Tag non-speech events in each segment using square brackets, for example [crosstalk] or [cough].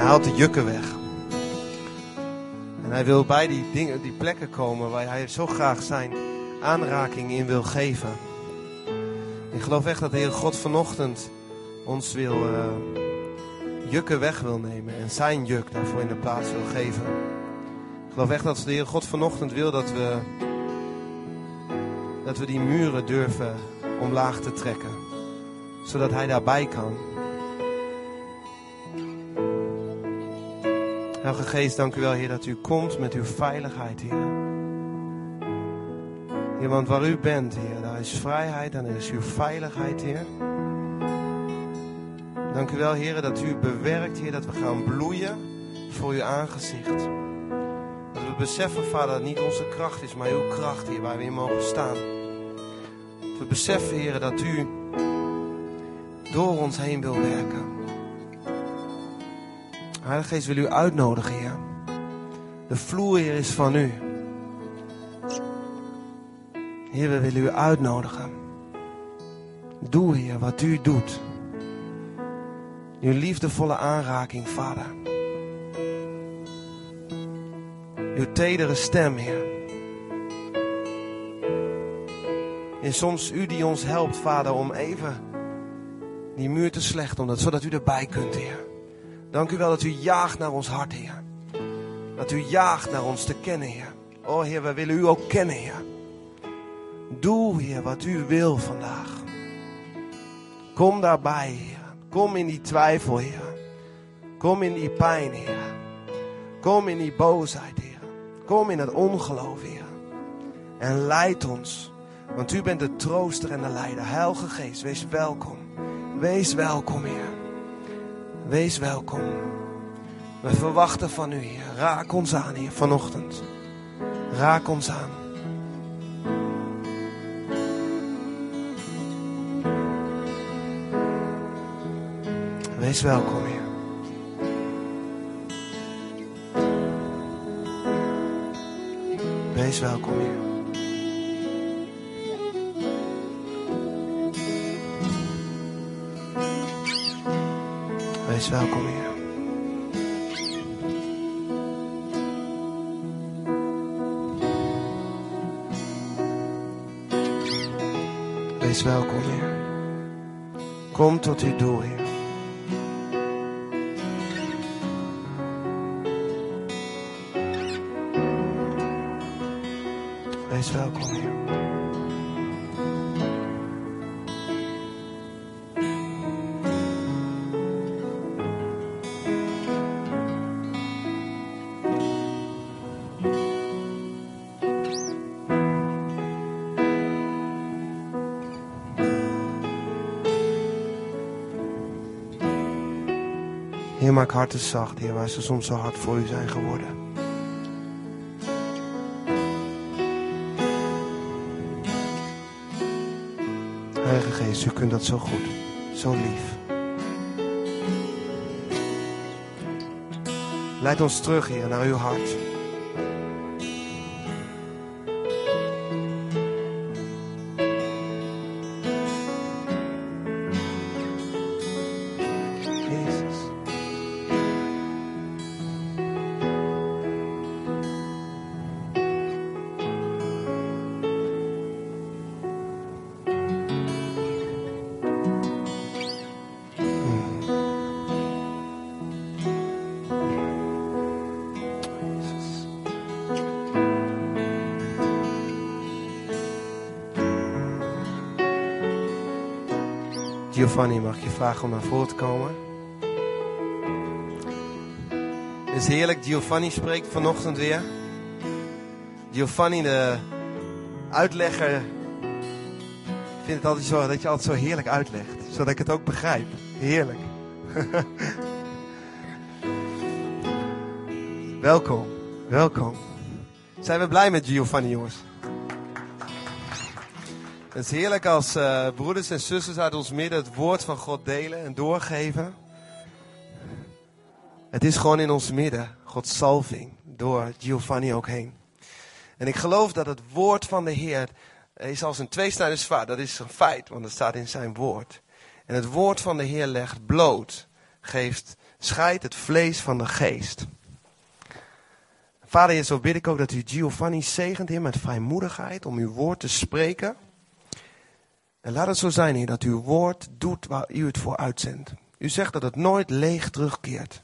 Hij haalt de jukken weg. En hij wil bij die, dingen, die plekken komen waar hij zo graag zijn aanraking in wil geven. Ik geloof echt dat de Heer God vanochtend ons wil uh, jukken weg wil nemen. En zijn juk daarvoor in de plaats wil geven. Ik geloof echt dat de Heer God vanochtend wil dat we, dat we die muren durven omlaag te trekken. Zodat Hij daarbij kan. Heilige Geest, dank u wel, Heer, dat u komt met uw veiligheid, Heer. Want waar u bent, Heer, daar is vrijheid en er is uw veiligheid, Heer. Dank u wel, Heer, dat u bewerkt, Heer, dat we gaan bloeien voor uw aangezicht. Dat we beseffen, Vader, dat niet onze kracht is, maar uw kracht, Heer, waar we in mogen staan. Dat we beseffen, Heer, dat u door ons heen wil werken. Heilige Geest wil u uitnodigen, Heer. De vloer, Heer, is van u. Heer, we willen u uitnodigen. Doe, Heer, wat u doet. Uw liefdevolle aanraking, Vader. Uw tedere stem, Heer. En soms u die ons helpt, Vader, om even die muur te slechten, zodat u erbij kunt, Heer. Dank u wel dat u jaagt naar ons hart, Heer. Dat u jaagt naar ons te kennen, Heer. O Heer, we willen u ook kennen, Heer. Doe, Heer, wat u wil vandaag. Kom daarbij, Heer. Kom in die twijfel, Heer. Kom in die pijn, Heer. Kom in die boosheid, Heer. Kom in het ongeloof, Heer. En leid ons. Want u bent de trooster en de leider. Heilige Geest, wees welkom. Wees welkom, Heer. Wees welkom. We verwachten van u, Heer. Raak ons aan, Heer, vanochtend. Raak ons aan. Wees welkom, Heer. Wees welkom, Heer. Wees welkom, Heer. Wees welkom, Heer. Kom tot uw doel, Heer. Wees welkom, Heer. Maak harten zacht, Heer, waar ze soms zo hard voor u zijn geworden. Heilige Geest, u kunt dat zo goed, zo lief. Leid ons terug, Heer, naar uw hart. Giovanni, mag ik je vragen om naar voren te komen? Het is heerlijk, Giovanni spreekt vanochtend weer. Giovanni, de uitlegger, ik vind het altijd zo dat je altijd zo heerlijk uitlegt, zodat ik het ook begrijp. Heerlijk. [laughs] welkom, welkom. Zijn we blij met Giovanni, jongens? Het is heerlijk als eh, broeders en zusters uit ons midden het woord van God delen en doorgeven. Het is gewoon in ons midden, Gods salving, door Giovanni ook heen. En ik geloof dat het woord van de Heer is als een tweesnijdend zwaard. Dat is een feit, want het staat in zijn woord. En het woord van de Heer legt bloot, geeft scheidt het vlees van de geest. Vader, zo bid ik ook dat u Giovanni zegent, Heer, met vrijmoedigheid om uw woord te spreken. En laat het zo zijn, Heer, dat uw woord doet waar u het voor uitzendt. U zegt dat het nooit leeg terugkeert.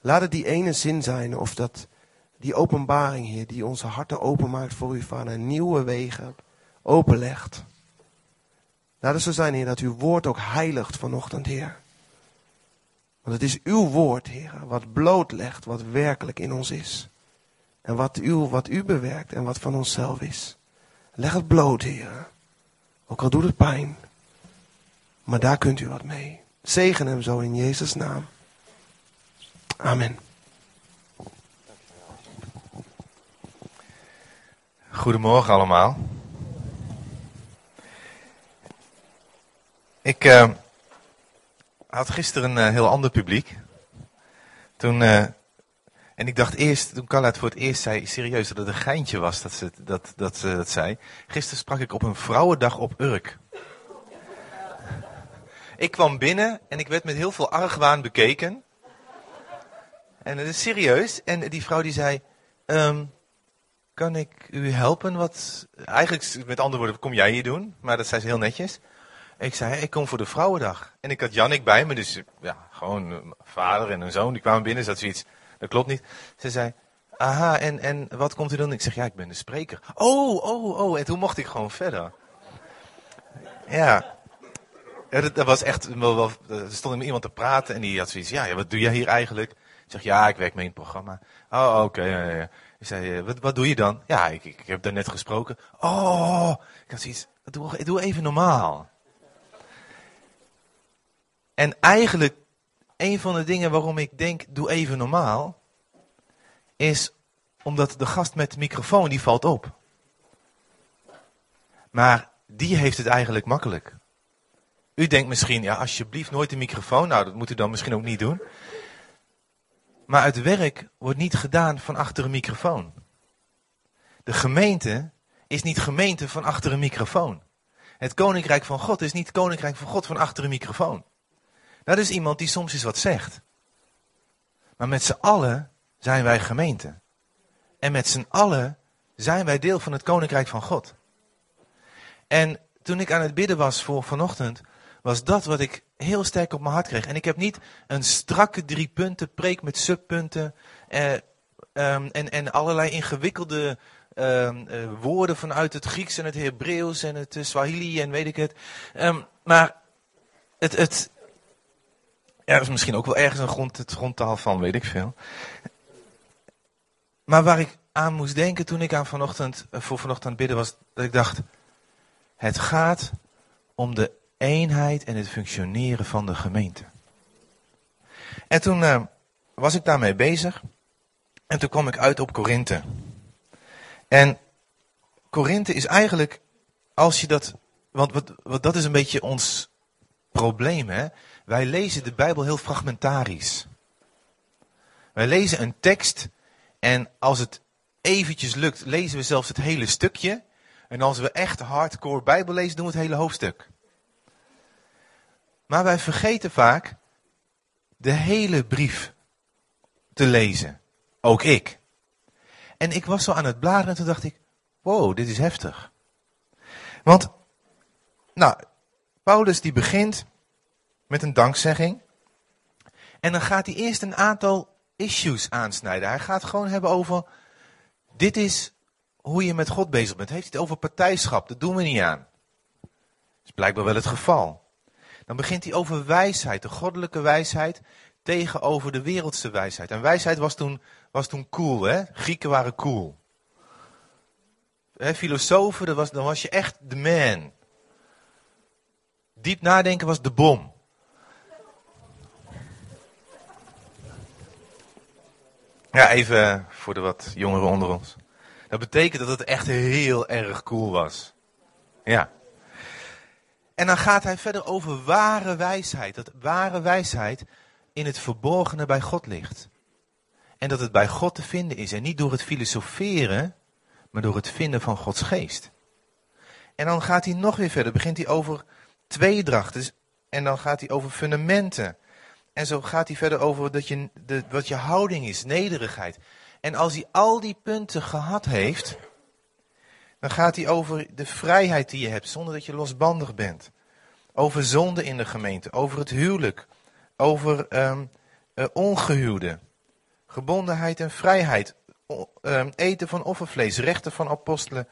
Laat het die ene zin zijn, of dat die openbaring, Heer, die onze harten openmaakt voor u, Vader, nieuwe wegen openlegt. Laat het zo zijn, Heer, dat uw woord ook heiligt vanochtend, Heer. Want het is uw woord, Heer, wat blootlegt wat werkelijk in ons is. En wat u, wat u bewerkt en wat van onszelf is. Leg het bloot, Heer. Ook al doet het pijn. Maar daar kunt u wat mee. Zegen hem zo in Jezus' naam. Amen. Goedemorgen allemaal. Ik uh, had gisteren een uh, heel ander publiek. Toen, uh, en ik dacht eerst, toen Carla het voor het eerst zei, serieus dat het een geintje was dat ze dat, dat, ze dat zei. Gisteren sprak ik op een vrouwendag op Urk. Ik kwam binnen en ik werd met heel veel argwaan bekeken. En het is serieus. En die vrouw die zei, um, kan ik u helpen? Wat, eigenlijk, met andere woorden, kom jij hier doen? Maar dat zei ze heel netjes. Ik zei, ik kom voor de Vrouwendag. En ik had Jannik bij me, dus ja, gewoon een vader en een zoon, die kwamen binnen, zat zoiets, dat klopt niet. Ze zei, aha, en, en wat komt u doen? Ik zeg, ja, ik ben de spreker. Oh, oh, oh, en toen mocht ik gewoon verder. Ja, dat, was echt, wel, er stond iemand te praten en die had zoiets, ja, wat doe jij hier eigenlijk? Ik zeg, ja, ik werk mee in het programma. Oh, oké, ja, ja. Ik zei, wat, wat doe je dan? Ja, ik, ik, heb daar net gesproken. Oh, ik had zoiets, doe, doe even normaal. En eigenlijk, een van de dingen waarom ik denk, doe even normaal, is omdat de gast met de microfoon, die valt op. Maar die heeft het eigenlijk makkelijk. U denkt misschien, ja, alsjeblieft nooit de microfoon. Nou, dat moet u dan misschien ook niet doen. Maar het werk wordt niet gedaan van achter een microfoon. De gemeente is niet gemeente van achter een microfoon. Het koninkrijk van God is niet koninkrijk van God van achter een microfoon. Dat is iemand die soms eens wat zegt. Maar met z'n allen zijn wij gemeente. En met z'n allen zijn wij deel van het koninkrijk van God. En toen ik aan het bidden was voor vanochtend, was dat wat ik heel sterk op mijn hart kreeg. En ik heb niet een strakke drie punten preek met subpunten eh, um, en, en allerlei ingewikkelde um, uh, woorden vanuit het Grieks en het Hebreeuws en het Swahili en weet ik het. Um, maar het, het, er is misschien ook wel ergens een grond, het grondtaal van, weet ik veel. Maar waar ik aan moest denken toen ik aan vanochtend, eh, voor vanochtend bidden was, dat ik dacht, het gaat om de eenheid en het functioneren van de gemeente. En toen uh, was ik daarmee bezig. En toen kwam ik uit op Korinthe. En Korinthe is eigenlijk, als je dat, want wat, wat, dat is een beetje ons probleem, hè. Wij lezen de Bijbel heel fragmentarisch. Wij lezen een tekst en als het eventjes lukt, lezen we zelfs het hele stukje. En als we echt hardcore Bijbel lezen, doen we het hele hoofdstuk. Maar wij vergeten vaak de hele brief te lezen. Ook ik. En ik was zo aan het bladeren en toen dacht ik, wow, dit is heftig. Want, nou, Paulus die begint met een dankzegging. En dan gaat hij eerst een aantal issues aansnijden. Hij gaat gewoon hebben over, dit is hoe je met God bezig bent. Heeft hij het over partijschap, dat doen we niet aan. Dat is blijkbaar wel het geval. Dan begint hij over wijsheid, de goddelijke wijsheid tegenover de wereldse wijsheid. En wijsheid was toen, was toen cool, hè? Grieken waren cool. He, filosofen, dat was, dan was je echt de man. Diep nadenken was de bom. Ja, even voor de wat jongeren onder ons. Dat betekent dat het echt heel erg cool was. Ja. En dan gaat hij verder over ware wijsheid. Dat ware wijsheid in het verborgene bij God ligt. En dat het bij God te vinden is. En niet door het filosoferen, maar door het vinden van Gods geest. En dan gaat hij nog weer verder. Begint hij over tweedracht. Dus, en dan gaat hij over fundamenten. En zo gaat hij verder over dat je, de, wat je houding is, nederigheid. En als hij al die punten gehad heeft, dan gaat hij over de vrijheid die je hebt zonder dat je losbandig bent. Over zonde in de gemeente, over het huwelijk, over um, uh, ongehuwde, gebondenheid en vrijheid, um, eten van offervlees, rechten van apostelen.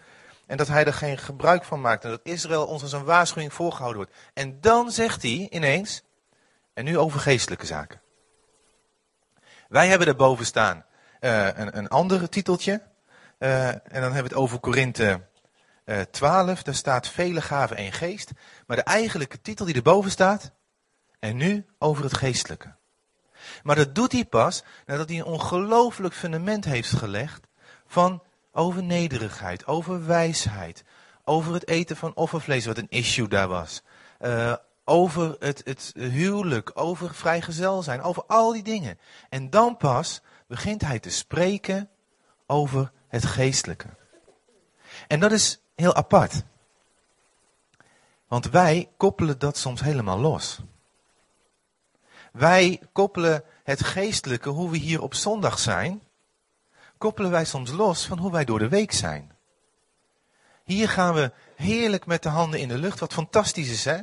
En dat hij er geen gebruik van maakt en dat Israël ons als een waarschuwing voorgehouden wordt. En dan zegt hij ineens, en nu over geestelijke zaken. Wij hebben erboven staan uh, een, een ander titeltje. Uh, en dan hebben we het over Korinthe uh, 12. Daar staat vele gaven en geest. Maar de eigenlijke titel die erboven staat. En nu over het geestelijke. Maar dat doet hij pas nadat hij een ongelooflijk fundament heeft gelegd. Van over nederigheid, over wijsheid. Over het eten van offervlees, wat een issue daar was. Over het, het huwelijk, over vrijgezel zijn, over al die dingen. En dan pas begint hij te spreken over het geestelijke. En dat is heel apart. Want wij koppelen dat soms helemaal los. Wij koppelen het geestelijke, hoe we hier op zondag zijn, koppelen wij soms los van hoe wij door de week zijn. Hier gaan we heerlijk met de handen in de lucht, wat fantastisch is hè.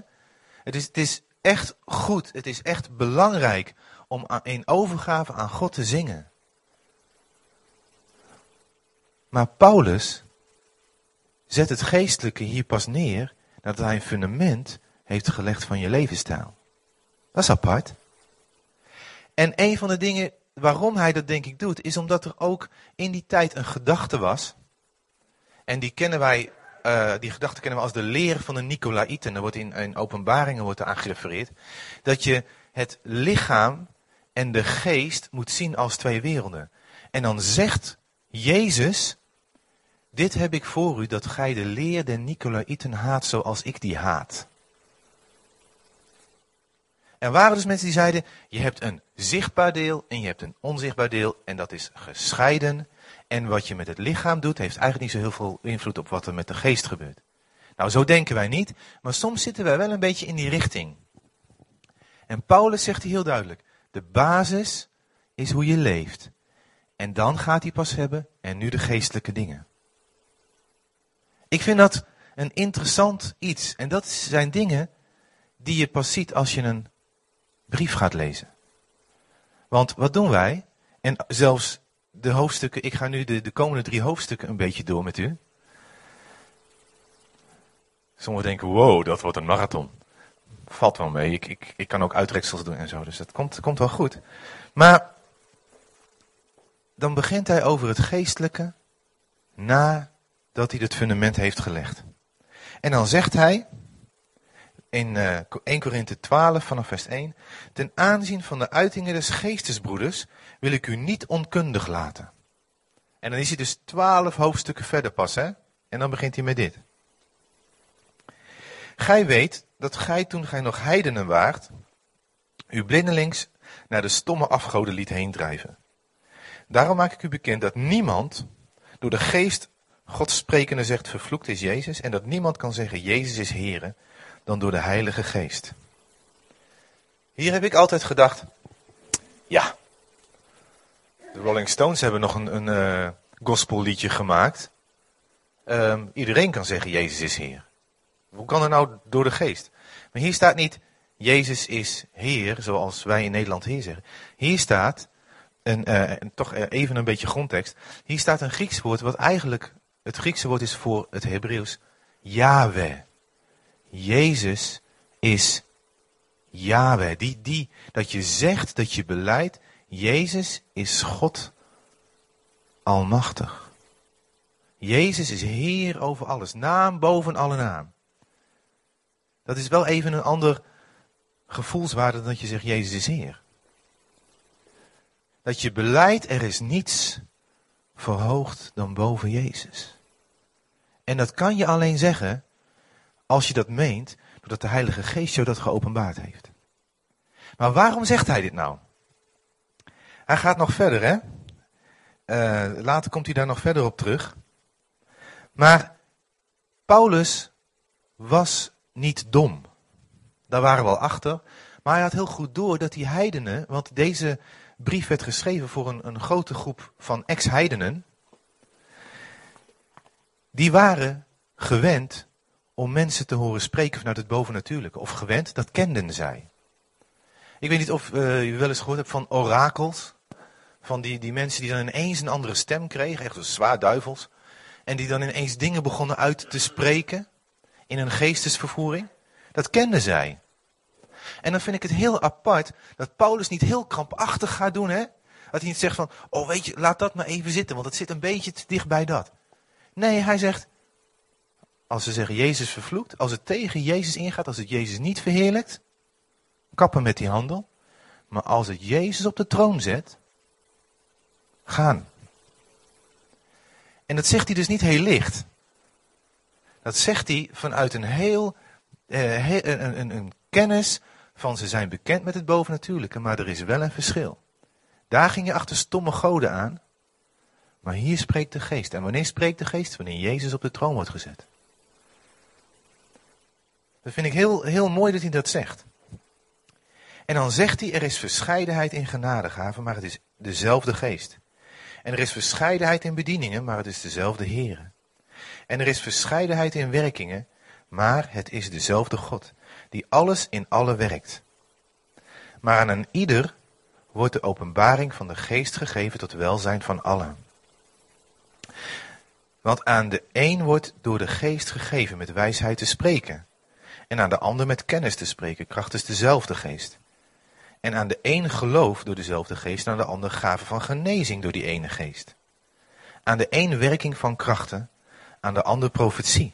Het is, het is echt goed, het is echt belangrijk om in overgave aan God te zingen. Maar Paulus zet het geestelijke hier pas neer nadat hij een fundament heeft gelegd van je levensstijl. Dat is apart. En een van de dingen waarom hij dat denk ik doet, is omdat er ook in die tijd een gedachte was. En die kennen wij, uh, die gedachte kennen we als de leer van de Nicolaïten. Er wordt in, in openbaringen wordt er gerefereerd. Dat je het lichaam en de geest moet zien als twee werelden. En dan zegt Jezus, dit heb ik voor u, dat gij de leer der Nicolaïten haat zoals ik die haat. Er waren dus mensen die zeiden, je hebt een zichtbaar deel en je hebt een onzichtbaar deel en dat is gescheiden. En wat je met het lichaam doet, heeft eigenlijk niet zo heel veel invloed op wat er met de geest gebeurt. Nou, zo denken wij niet, maar soms zitten wij wel een beetje in die richting. En Paulus zegt hier heel duidelijk, de basis is hoe je leeft. En dan gaat hij pas hebben, en nu de geestelijke dingen. Ik vind dat een interessant iets. En dat zijn dingen die je pas ziet als je een brief gaat lezen. Want wat doen wij? En zelfs de hoofdstukken, ik ga nu de, de komende drie hoofdstukken een beetje door met u. Sommigen denken, wow, dat wordt een marathon. Valt wel mee, ik, ik, ik kan ook uitreksels doen en zo, dus dat komt, komt wel goed. Maar dan begint hij over het geestelijke nadat hij het fundament heeft gelegd. En dan zegt hij, in uh, 1 Korinthe 12 vanaf vers 1. Ten aanzien van de uitingen des geestesbroeders wil ik u niet onkundig laten. En dan is hij dus 12 hoofdstukken verder pas, hè? En dan begint hij met dit. Gij weet dat gij toen gij nog heidenen waart, u blindelings naar de stomme afgoden liet heen drijven. Daarom maak ik u bekend dat niemand door de geest God sprekende zegt vervloekt is Jezus en dat niemand kan zeggen Jezus is Here dan door de Heilige Geest. Hier heb ik altijd gedacht, ja, de Rolling Stones hebben nog een, een uh, gospelliedje gemaakt. Um, iedereen kan zeggen, Jezus is Heer. Hoe kan er nou door de Geest? Maar hier staat niet, Jezus is Heer, zoals wij in Nederland Heer zeggen. Hier staat, een, uh, toch even een beetje grondtekst. Hier staat een Grieks woord, wat eigenlijk het Griekse woord is voor het Hebreeuws, Yahweh. Jezus is Yahweh. Die, die, dat je zegt, dat je beleidt, Jezus is God Almachtig. Jezus is Heer over alles, naam boven alle naam. Dat is wel even een ander gevoelswaarde dan dat je zegt Jezus is Heer. Dat je beleidt, er is niets verhoogd dan boven Jezus. En dat kan je alleen zeggen als je dat meent, doordat de Heilige Geest jou dat geopenbaard heeft. Maar waarom zegt hij dit nou? Hij gaat nog verder, hè? Uh, later komt hij daar nog verder op terug. Maar Paulus was niet dom. Daar waren we al achter. Maar hij had heel goed door dat die heidenen, want deze brief werd geschreven voor een, een grote groep van ex-heidenen. Die waren gewend om mensen te horen spreken vanuit het bovennatuurlijke. Of gewend, dat kenden zij. Ik weet niet of uh, je wel eens gehoord hebt van orakels. Van die, die mensen die dan ineens een andere stem kregen, echt zwaar duivels. En die dan ineens dingen begonnen uit te spreken in een geestesvervoering. Dat kenden zij. En dan vind ik het heel apart dat Paulus niet heel krampachtig gaat doen, hè? Dat hij niet zegt van, oh weet je, laat dat maar even zitten, want het zit een beetje te dicht bij dat. Nee, hij zegt, als ze zeggen Jezus vervloekt, als het tegen Jezus ingaat, als het Jezus niet verheerlijkt, kappen met die handel. Maar als het Jezus op de troon zet, gaan. En dat zegt hij dus niet heel licht. Dat zegt hij vanuit een heel, eh, een, een, een kennis van ze zijn bekend met het bovennatuurlijke, maar er is wel een verschil. Daar ging je achter stomme goden aan, maar hier spreekt de geest. En wanneer spreekt de geest? Wanneer Jezus op de troon wordt gezet. Dat vind ik heel, heel mooi dat hij dat zegt. En dan zegt hij, er is verscheidenheid in genadegaven, maar het is dezelfde geest. En er is verscheidenheid in bedieningen, maar het is dezelfde Heer. En er is verscheidenheid in werkingen, maar het is dezelfde God, die alles in alle werkt. Maar aan een ieder wordt de openbaring van de geest gegeven tot welzijn van allen. Want aan de een wordt door de geest gegeven met wijsheid te spreken, en aan de ander met kennis te spreken, krachtens dezelfde geest. En aan de een geloof door dezelfde geest, en aan de ander gave van genezing door die ene geest. Aan de een werking van krachten, aan de ander profetie.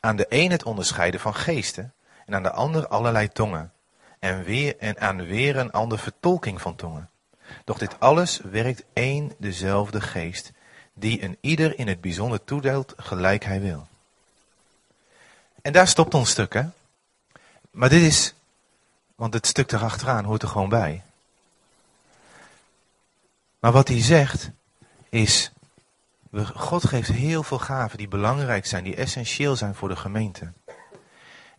Aan de een het onderscheiden van geesten, en aan de ander allerlei tongen. En, weer, en aan weer een ander vertolking van tongen. Doch dit alles werkt één dezelfde geest, die een ieder in het bijzonder toedeelt gelijk hij wil. En daar stopt ons stuk, hè? Maar dit is, want het stuk erachteraan hoort er gewoon bij. Maar wat hij zegt is, God geeft heel veel gaven die belangrijk zijn, die essentieel zijn voor de gemeente.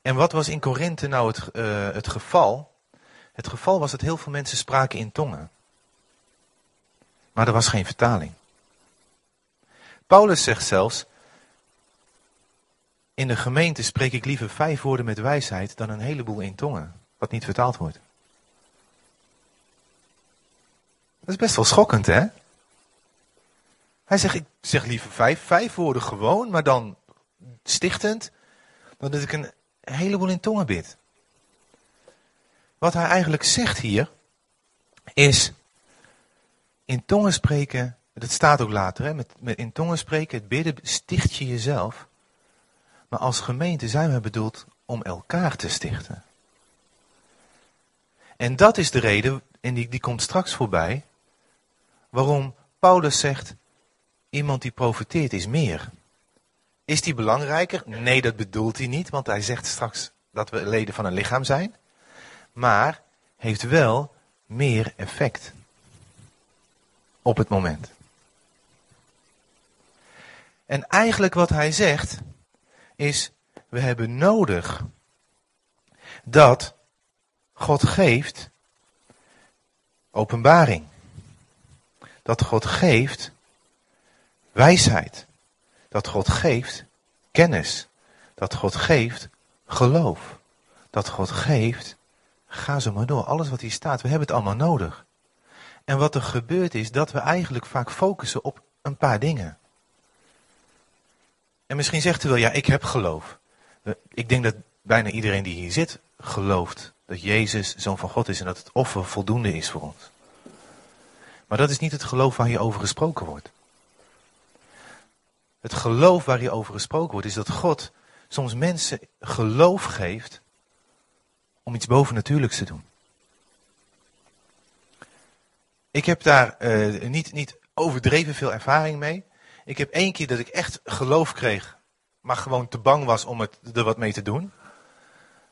En wat was in Korinthe nou het, uh, het geval? Het geval was dat heel veel mensen spraken in tongen. Maar er was geen vertaling. Paulus zegt zelfs, in de gemeente spreek ik liever vijf woorden met wijsheid dan een heleboel in tongen, wat niet vertaald wordt. Dat is best wel schokkend, hè? Hij zegt, ik zeg liever vijf, vijf woorden gewoon, maar dan stichtend, dan dat ik een heleboel in tongen bid. Wat hij eigenlijk zegt hier, is in tongen spreken, dat staat ook later, hè, met, met in tongen spreken, het bidden sticht je jezelf. Maar als gemeente zijn we bedoeld om elkaar te stichten. En dat is de reden, en die, die komt straks voorbij, waarom Paulus zegt, iemand die profiteert is meer. Is die belangrijker? Nee, dat bedoelt hij niet, want hij zegt straks dat we leden van een lichaam zijn. Maar heeft wel meer effect op het moment. En eigenlijk wat hij zegt is, we hebben nodig dat God geeft openbaring. Dat God geeft wijsheid. Dat God geeft kennis. Dat God geeft geloof. Dat God geeft, ga zo maar door, alles wat hier staat, we hebben het allemaal nodig. En wat er gebeurt is dat we eigenlijk vaak focussen op een paar dingen. En misschien zegt u wel, ja, ik heb geloof. Ik denk dat bijna iedereen die hier zit gelooft dat Jezus zoon van God is en dat het offer voldoende is voor ons. Maar dat is niet het geloof waar hier over gesproken wordt. Het geloof waar hier over gesproken wordt is dat God soms mensen geloof geeft om iets bovennatuurlijks te doen. Ik heb daar uh, niet, niet overdreven veel ervaring mee. Ik heb één keer dat ik echt geloof kreeg, maar gewoon te bang was om het, er wat mee te doen.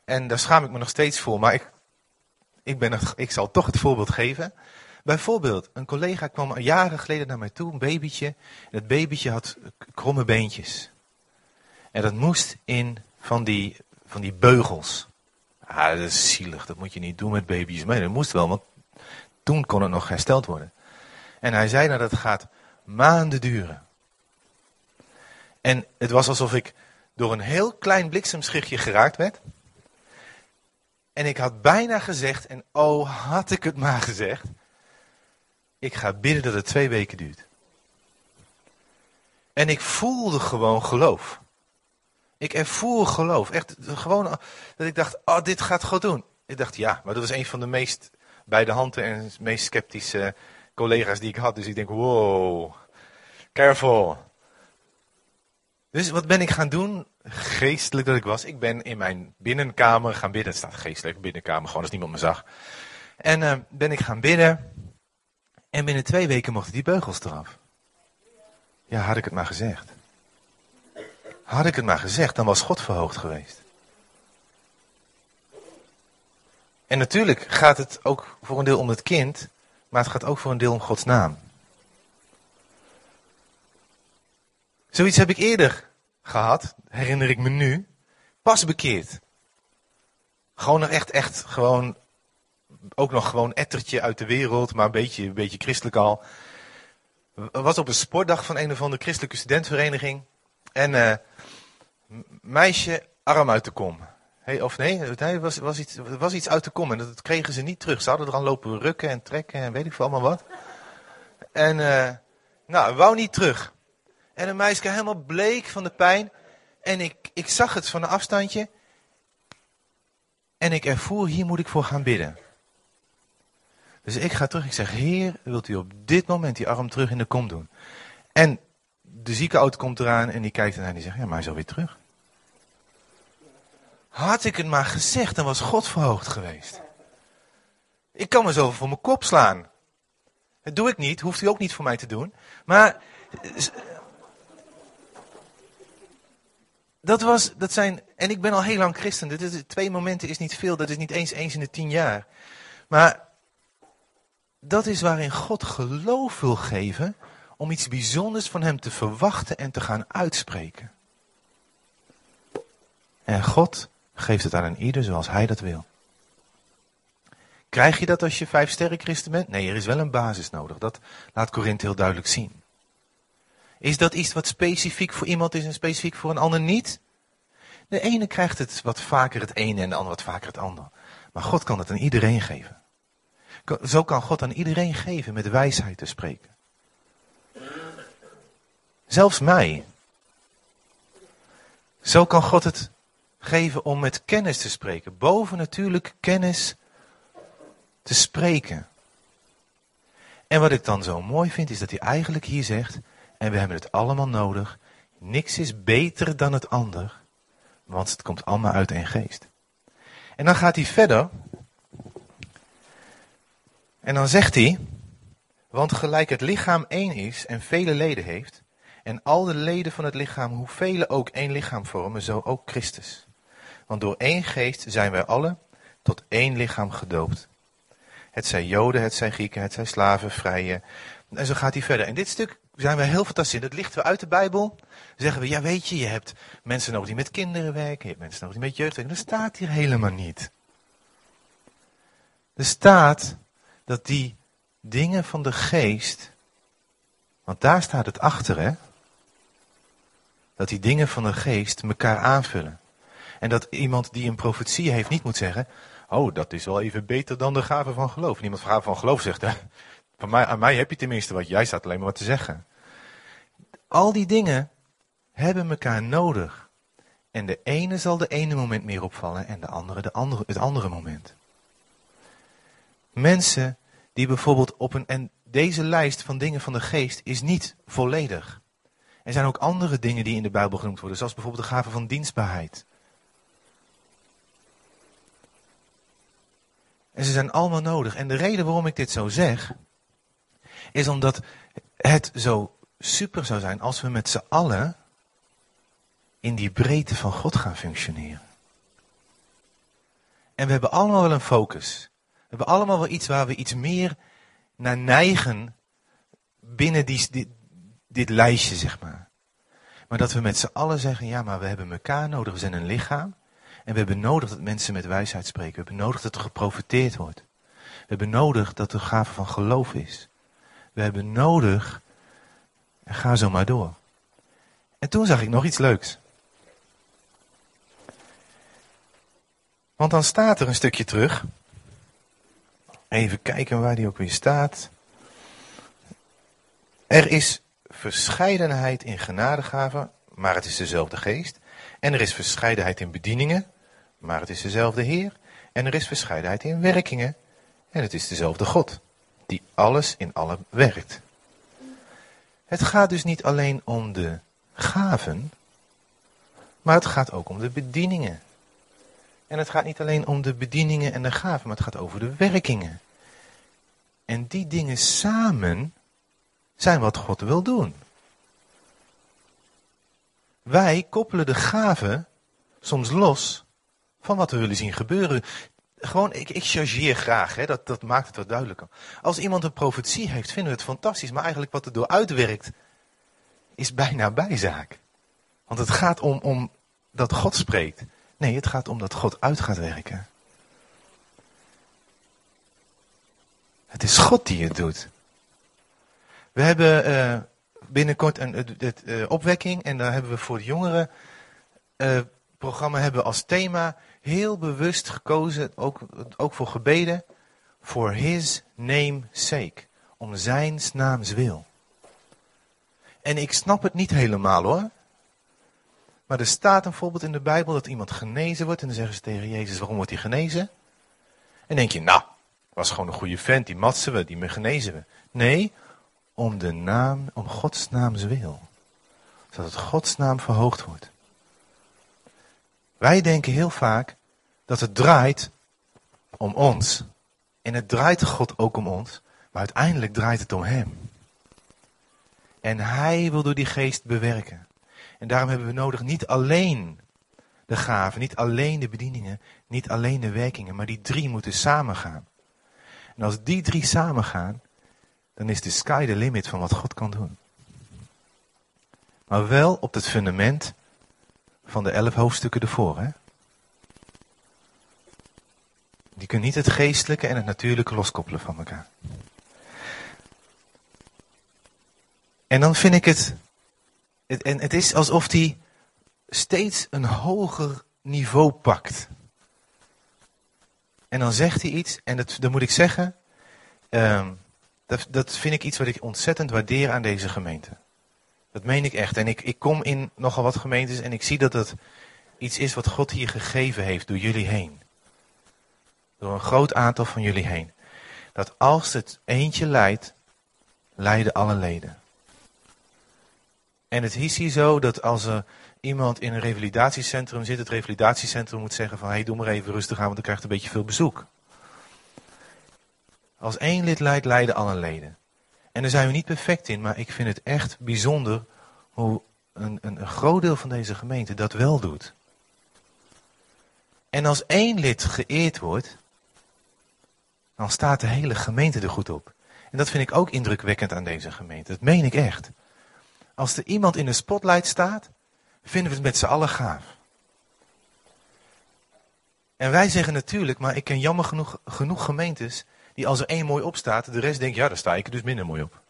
En daar schaam ik me nog steeds voor, maar ik, ik, ben ik zal toch het voorbeeld geven. Bijvoorbeeld, een collega kwam jaren geleden naar mij toe, een babytje. En dat babytje had kromme beentjes. En dat moest in van die, van die beugels. Ah, dat is zielig, dat moet je niet doen met baby's. Maar dat moest wel, want toen kon het nog hersteld worden. En hij zei dat het gaat maanden duren. En het was alsof ik door een heel klein bliksemschichtje geraakt werd. En ik had bijna gezegd, en oh had ik het maar gezegd, ik ga bidden dat het twee weken duurt. En ik voelde gewoon geloof. Ik ervoer geloof. Echt gewoon dat ik dacht, oh dit gaat God doen. Ik dacht, ja, maar dat was een van de meest bij de handen en meest sceptische collega's die ik had. Dus ik denk, wow, careful. Dus wat ben ik gaan doen? Geestelijk dat ik was. Ik ben in mijn binnenkamer gaan bidden. Het staat geestelijk binnenkamer, gewoon als niemand me zag. En uh, ben ik gaan bidden. En binnen twee weken mochten die beugels eraf. Ja, had ik het maar gezegd. Had ik het maar gezegd, dan was God verhoogd geweest. En natuurlijk gaat het ook voor een deel om het kind, maar het gaat ook voor een deel om Gods naam. Zoiets heb ik eerder gehad, herinner ik me nu, pas bekeerd. Gewoon nog echt, echt gewoon, ook nog gewoon ettertje uit de wereld, maar een beetje, een beetje christelijk al. Was op een sportdag van een of andere christelijke studentenvereniging. En uh, meisje arm uit de kom. Hey, of nee, het was, was, iets, was iets uit de kom en dat kregen ze niet terug. Ze hadden er aan lopen rukken en trekken en weet ik veel allemaal wat. En uh, nou, wou niet terug. En een meisje helemaal bleek van de pijn. En ik, ik zag het van een afstandje. En ik ervoer, hier moet ik voor gaan bidden. Dus ik ga terug. Ik zeg, Heer, wilt u op dit moment die arm terug in de kom doen? En de ziekenauto komt eraan en die kijkt ernaar en die zegt, ja, maar hij is alweer terug. Had ik het maar gezegd, dan was God verhoogd geweest. Ik kan me zo voor mijn kop slaan. Dat doe ik niet, hoeft u ook niet voor mij te doen. Maar dat was, dat zijn, en ik ben al heel lang christen. Dit is, twee momenten is niet veel, dat is niet eens eens in de tien jaar. Maar dat is waarin God geloof wil geven om iets bijzonders van hem te verwachten en te gaan uitspreken. En God geeft het aan een ieder zoals hij dat wil. Krijg je dat als je vijf sterren christen bent? Nee, er is wel een basis nodig. Dat laat Korinthe heel duidelijk zien. Is dat iets wat specifiek voor iemand is en specifiek voor een ander niet? De ene krijgt het wat vaker het ene en de ander wat vaker het ander. Maar God kan het aan iedereen geven. Zo kan God aan iedereen geven met wijsheid te spreken. Zelfs mij. Zo kan God het geven om met kennis te spreken. Boven natuurlijk kennis te spreken. En wat ik dan zo mooi vind, is dat hij eigenlijk hier zegt, en we hebben het allemaal nodig. Niks is beter dan het ander, want het komt allemaal uit één geest. En dan gaat hij verder. En dan zegt hij, want gelijk het lichaam één is en vele leden heeft, en al de leden van het lichaam, hoe vele ook één lichaam vormen, zo ook Christus. Want door één geest zijn wij alle tot één lichaam gedoopt. Het zijn Joden, het zijn Grieken, het zijn slaven, vrije. En zo gaat hij verder. En dit stuk zijn we heel fantastisch. Dat lichten we uit de Bijbel. Zeggen we, ja weet je, je hebt mensen nodig die met kinderen werken. Je hebt mensen nodig die met jeugd werken. Dat staat hier helemaal niet. Er staat dat die dingen van de geest, want daar staat het achter hè. Dat die dingen van de geest elkaar aanvullen. En dat iemand die een profetie heeft niet moet zeggen, oh dat is wel even beter dan de gave van geloof. En iemand gave van geloof zegt, van mij, aan mij heb je tenminste wat, jij staat alleen maar wat te zeggen. Al die dingen hebben elkaar nodig. En de ene zal de ene moment meer opvallen en de andere, de andere het andere moment. Mensen die bijvoorbeeld op een, en deze lijst van dingen van de geest is niet volledig. Er zijn ook andere dingen die in de Bijbel genoemd worden, zoals bijvoorbeeld de gave van dienstbaarheid. En ze zijn allemaal nodig. En de reden waarom ik dit zo zeg, is omdat het zo super zou zijn als we met z'n allen in die breedte van God gaan functioneren. En we hebben allemaal wel een focus. We hebben allemaal wel iets waar we iets meer naar neigen binnen die, dit, lijstje, zeg maar. Maar dat we met z'n allen zeggen, ja, maar we hebben elkaar nodig, we zijn een lichaam. En we hebben nodig dat mensen met wijsheid spreken. We hebben nodig dat er geprofiteerd wordt. We hebben nodig dat er gave van geloof is. We hebben nodig. En ga zo maar door. En toen zag ik nog iets leuks. Want dan staat er een stukje terug. Even kijken waar die ook weer staat. Er is verscheidenheid in genadegaven, maar het is dezelfde geest. En er is verscheidenheid in bedieningen, maar het is dezelfde Heer. En er is verscheidenheid in werkingen, en het is dezelfde God, die alles in alle werkt. Het gaat dus niet alleen om de gaven, maar het gaat ook om de bedieningen. En het gaat niet alleen om de bedieningen en de gaven, maar het gaat over de werkingen. En die dingen samen zijn wat God wil doen. Wij koppelen de gaven soms los van wat we willen zien gebeuren. Gewoon, ik, ik chargeer graag, hè, dat, dat maakt het wat duidelijker. Als iemand een profetie heeft, vinden we het fantastisch. Maar eigenlijk wat er door uitwerkt, is bijna bijzaak. Want het gaat om, om dat God spreekt. Nee, het gaat om dat God uit gaat werken. Het is God die het doet. We hebben uh, binnenkort een, het, uh, opwekking en daar hebben we voor het jongeren uh, programma hebben als thema heel bewust gekozen, ook, ook voor gebeden, voor His name sake. Om zijn naams wil. En ik snap het niet helemaal hoor. Maar er staat een voorbeeld in de Bijbel dat iemand genezen wordt. En dan zeggen ze tegen Jezus, waarom wordt hij genezen? En denk je, nou, was gewoon een goede vent, die matsen we, die me genezen we. Nee, om de naam, om Gods naams wil. Zodat Gods naam verhoogd wordt. Wij denken heel vaak dat het draait om ons. En het draait God ook om ons, maar uiteindelijk draait het om Hem. En Hij wil door die geest bewerken. En daarom hebben we nodig niet alleen de gaven, niet alleen de bedieningen, niet alleen de werkingen, maar die drie moeten samengaan. En als die drie samengaan, dan is de sky the limit van wat God kan doen. Maar wel op het fundament van de elf hoofdstukken ervoor. Hè? Die kunnen niet het geestelijke en het natuurlijke loskoppelen van elkaar. En dan vind ik het, het en het is alsof die steeds een hoger niveau pakt. En dan zegt hij iets, en dat, dan moet ik zeggen, um, dat, dat vind ik iets wat ik ontzettend waardeer aan deze gemeente. Dat meen ik echt. En ik, ik kom in nogal wat gemeentes en ik zie dat het iets is wat God hier gegeven heeft door jullie heen. Door een groot aantal van jullie heen. Dat als het eentje leidt, leiden alle leden. En het is hier zo dat als er iemand in een revalidatiecentrum zit, het revalidatiecentrum moet zeggen van, hé, hey, doe maar even rustig aan, want dan krijgt een beetje veel bezoek. Als één lid leidt, leiden alle leden. En daar zijn we niet perfect in, maar ik vind het echt bijzonder hoe een, een, een groot deel van deze gemeente dat wel doet. En als één lid geëerd wordt, dan staat de hele gemeente er goed op. En dat vind ik ook indrukwekkend aan deze gemeente. Dat meen ik echt. Als er iemand in de spotlight staat, vinden we het met z'n allen gaaf. En wij zeggen natuurlijk, maar ik ken jammer genoeg, genoeg gemeentes die als er één mooi op staat, de rest denkt, ja, daar sta ik er dus minder mooi op.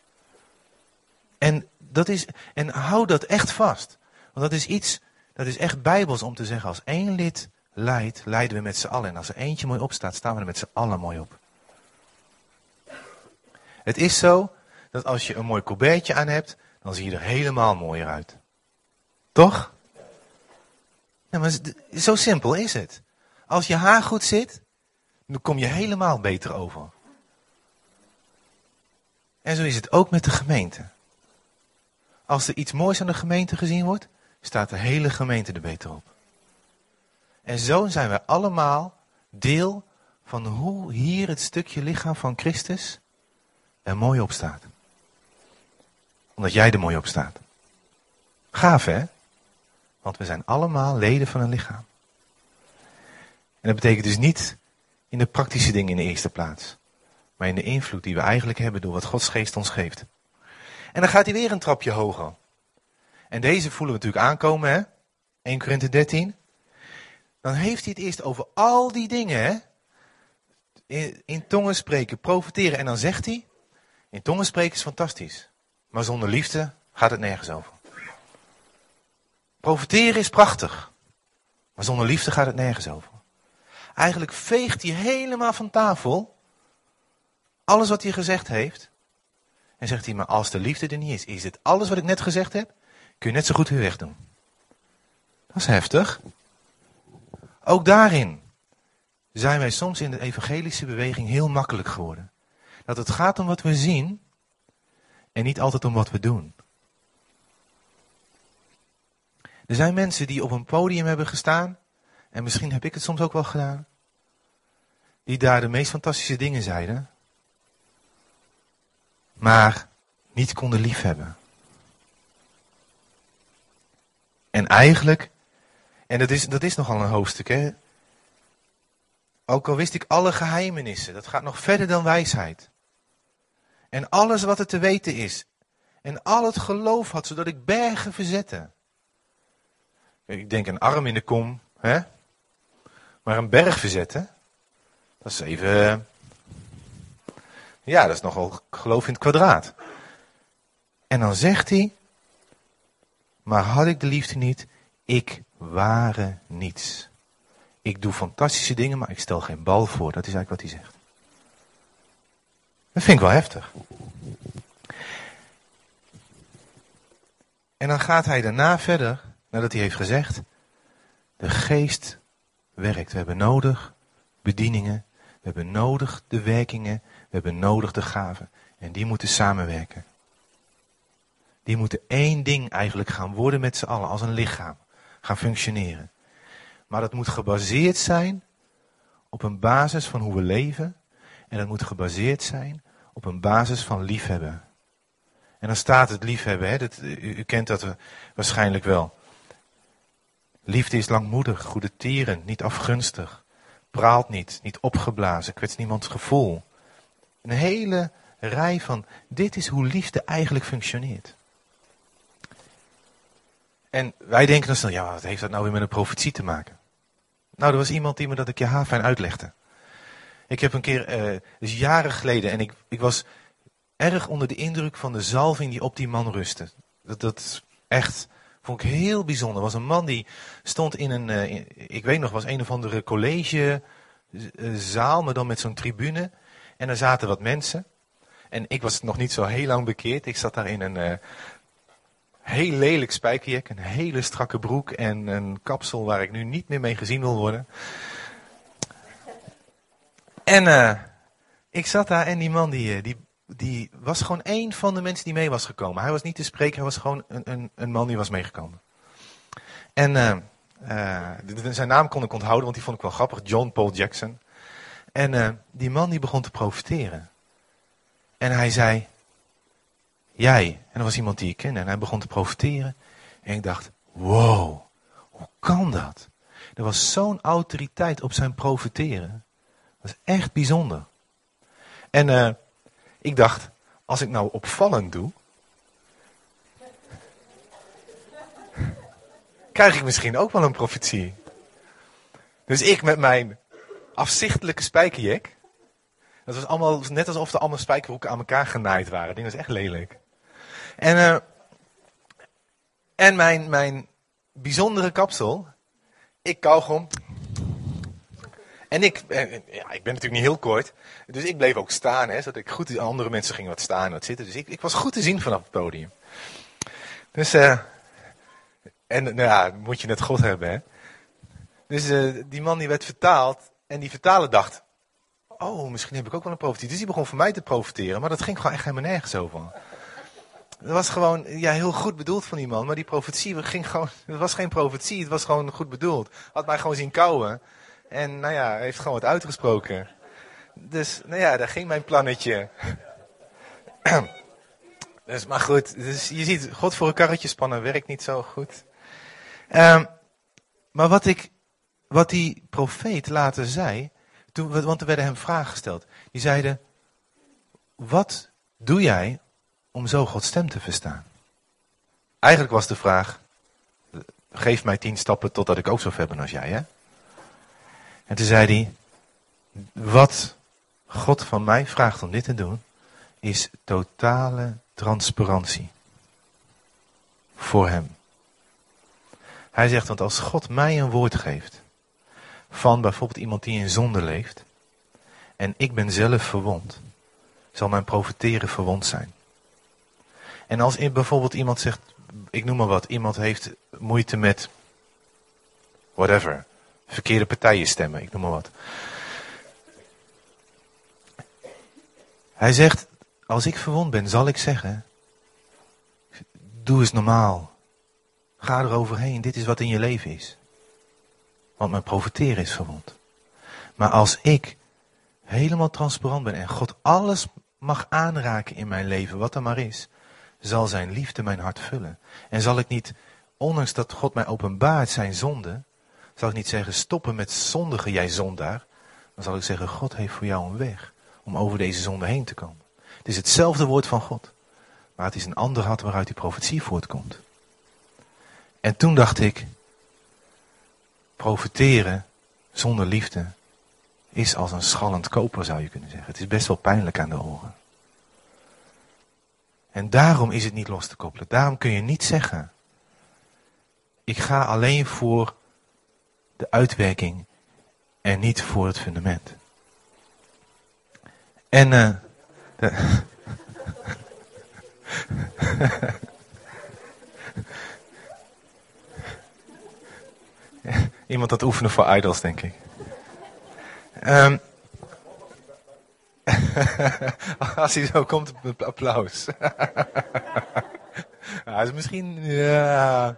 En, dat is, en hou dat echt vast. Want dat is iets, dat is echt bijbels om te zeggen, als één lid leidt, leiden we met z'n allen. En als er eentje mooi op staat, staan we er met z'n allen mooi op. Het is zo, dat als je een mooi colbertje aan hebt, dan zie je er helemaal mooier uit. Toch? Ja, maar zo simpel is het. Als je haar goed zit, dan kom je helemaal beter over. En zo is het ook met de gemeente. Als er iets moois aan de gemeente gezien wordt, staat de hele gemeente er beter op. En zo zijn wij allemaal deel van hoe hier het stukje lichaam van Christus er mooi op staat. Omdat jij er mooi op staat. Gaaf hè? Want we zijn allemaal leden van een lichaam. En dat betekent dus niet in de praktische dingen in de eerste plaats. Maar in de invloed die we eigenlijk hebben door wat Gods geest ons geeft. En dan gaat hij weer een trapje hoger. En deze voelen we natuurlijk aankomen, hè? 1 Korinthe 13. dan heeft hij het eerst over al die dingen, hè? In, in tongen spreken, profiteren. En dan zegt hij, in tongen spreken is fantastisch. Maar zonder liefde gaat het nergens over. Profiteren is prachtig. Maar zonder liefde gaat het nergens over. Eigenlijk veegt hij helemaal van tafel alles wat hij gezegd heeft. En zegt hij, maar als de liefde er niet is, is het alles wat ik net gezegd heb, kun je net zo goed weer wegdoen. Dat is heftig. Ook daarin zijn wij soms in de evangelische beweging heel makkelijk geworden. Dat het gaat om wat we zien en niet altijd om wat we doen. Er zijn mensen die op een podium hebben gestaan, en misschien heb ik het soms ook wel gedaan, die daar de meest fantastische dingen zeiden, maar niet konden liefhebben. En eigenlijk, en dat is, dat is nogal een hoofdstuk, hè. Ook al wist ik alle geheimenissen, dat gaat nog verder dan wijsheid. En alles wat er te weten is. En al het geloof had, zodat ik bergen verzette. Ik denk een arm in de kom, hè? Maar een berg verzetten, dat is even. Ja, dat is nogal geloof in het kwadraat. En dan zegt hij, maar had ik de liefde niet, ik ware niets. Ik doe fantastische dingen, maar ik stel geen bal voor. Dat is eigenlijk wat hij zegt. Dat vind ik wel heftig. En dan gaat hij daarna verder, nadat hij heeft gezegd, de geest werkt. We hebben nodig bedieningen, we hebben nodig de werkingen, we hebben nodig de gaven. En die moeten samenwerken. Die moeten één ding eigenlijk gaan worden met z'n allen, als een lichaam. Gaan functioneren. Maar dat moet gebaseerd zijn op een basis van hoe we leven. En dat moet gebaseerd zijn op een basis van liefhebben. En dan staat het liefhebben, hè? Dat, u, kent dat waarschijnlijk wel. Liefde is langmoedig, goede tieren, niet afgunstig. Praalt niet, niet opgeblazen, kwetst niemands gevoel. Een hele rij van, dit is hoe liefde eigenlijk functioneert. En wij denken dan snel, ja, wat heeft dat nou weer met een profetie te maken? Nou, er was iemand die me dat een keer haarfijn uitlegde. Ik heb een keer, uh, dus jaren geleden, en ik, ik was erg onder de indruk van de zalving die op die man rustte. Dat, dat echt, vond ik heel bijzonder. was een man die stond in een, in, ik weet nog, was een of andere collegezaal, maar dan met zo'n tribune. En er zaten wat mensen. En ik was nog niet zo heel lang bekeerd. Ik zat daar in een heel lelijk spijkerjek, een hele strakke broek en een kapsel waar ik nu niet meer mee gezien wil worden. En uh, ik zat daar en die man die, die, die was gewoon één van de mensen die mee was gekomen. Hij was niet de spreker, hij was gewoon een, een, een man die was meegekomen. En uh, zijn naam kon ik onthouden, want die vond ik wel grappig. John Paul Jackson. En die man die begon te profiteren. En hij zei, jij. En er was iemand die ik kende. En hij begon te profiteren. En ik dacht, wow, hoe kan dat? Er was zo'n autoriteit op zijn profiteren. Dat is echt bijzonder. En uh, ik dacht, als ik nou opvallend doe, [laughs] krijg ik misschien ook wel een profetie. Dus ik met mijn afzichtelijke spijkerjek. Dat was allemaal net alsof er allemaal spijkerhoeken aan elkaar genaaid waren. Dat was echt lelijk. En, uh, en mijn, mijn bijzondere kapsel. Ik kauwgom. En ik, ja, ik ben natuurlijk niet heel kort. Dus ik bleef ook staan. Hè, zodat ik goed, andere mensen gingen wat staan en wat zitten. Dus ik, ik was goed te zien vanaf het podium. Dus, uh, en nou ja, moet je net God hebben, hè. Dus uh, die man die werd vertaald. En die vertaler dacht, oh, misschien heb ik ook wel een profetie. Dus die begon voor mij te profiteren. Maar dat ging gewoon echt helemaal nergens over. Dat was gewoon ja, heel goed bedoeld van die man. Maar die profetie ging gewoon, het was geen profetie, het was gewoon goed bedoeld. Had mij gewoon zien kouwen. En nou ja, hij heeft gewoon wat uitgesproken. Dus nou ja, daar ging mijn plannetje. [clears throat] dus, maar goed, dus je ziet, God voor een karretje spannen werkt niet zo goed. Um, maar wat ik, wat die profeet later zei, toen, want er werden hem vragen gesteld. Die zeiden, wat doe jij om zo Gods stem te verstaan? Eigenlijk was de vraag, geef mij tien stappen totdat ik ook zo ver ben als jij, hè? En toen zei hij, wat God van mij vraagt om dit te doen, is totale transparantie. Voor hem. Hij zegt, want als God mij een woord geeft, van bijvoorbeeld iemand die in zonde leeft, en ik ben zelf verwond, zal mijn profiteren verwond zijn. En als bijvoorbeeld iemand zegt, ik noem maar wat, iemand heeft moeite met whatever, verkeerde partijen stemmen, ik noem maar wat. Hij zegt, als ik verwond ben, zal ik zeggen, doe eens normaal. Ga er overheen, dit is wat in je leven is. Want mijn profiteren is verwond. Maar als ik helemaal transparant ben en God alles mag aanraken in mijn leven, wat er maar is, zal zijn liefde mijn hart vullen. En zal ik niet, ondanks dat God mij openbaart zijn zonde, zal ik niet zeggen stoppen met zondigen jij zondaar. Dan zal ik zeggen God heeft voor jou een weg om over deze zonde heen te komen. Het is hetzelfde woord van God. Maar het is een ander hart waaruit die profetie voortkomt. En toen dacht ik, profeteren zonder liefde is als een schallend koper zou je kunnen zeggen. Het is best wel pijnlijk aan de oren. En daarom is het niet los te koppelen. Daarom kun je niet zeggen, ik ga alleen voor de uitwerking en niet voor het fundament. En uh, [laughs] Iemand het oefenen voor idols, denk ik. Um, [laughs] als hij zo komt, applaus. [laughs] ja, is misschien ja,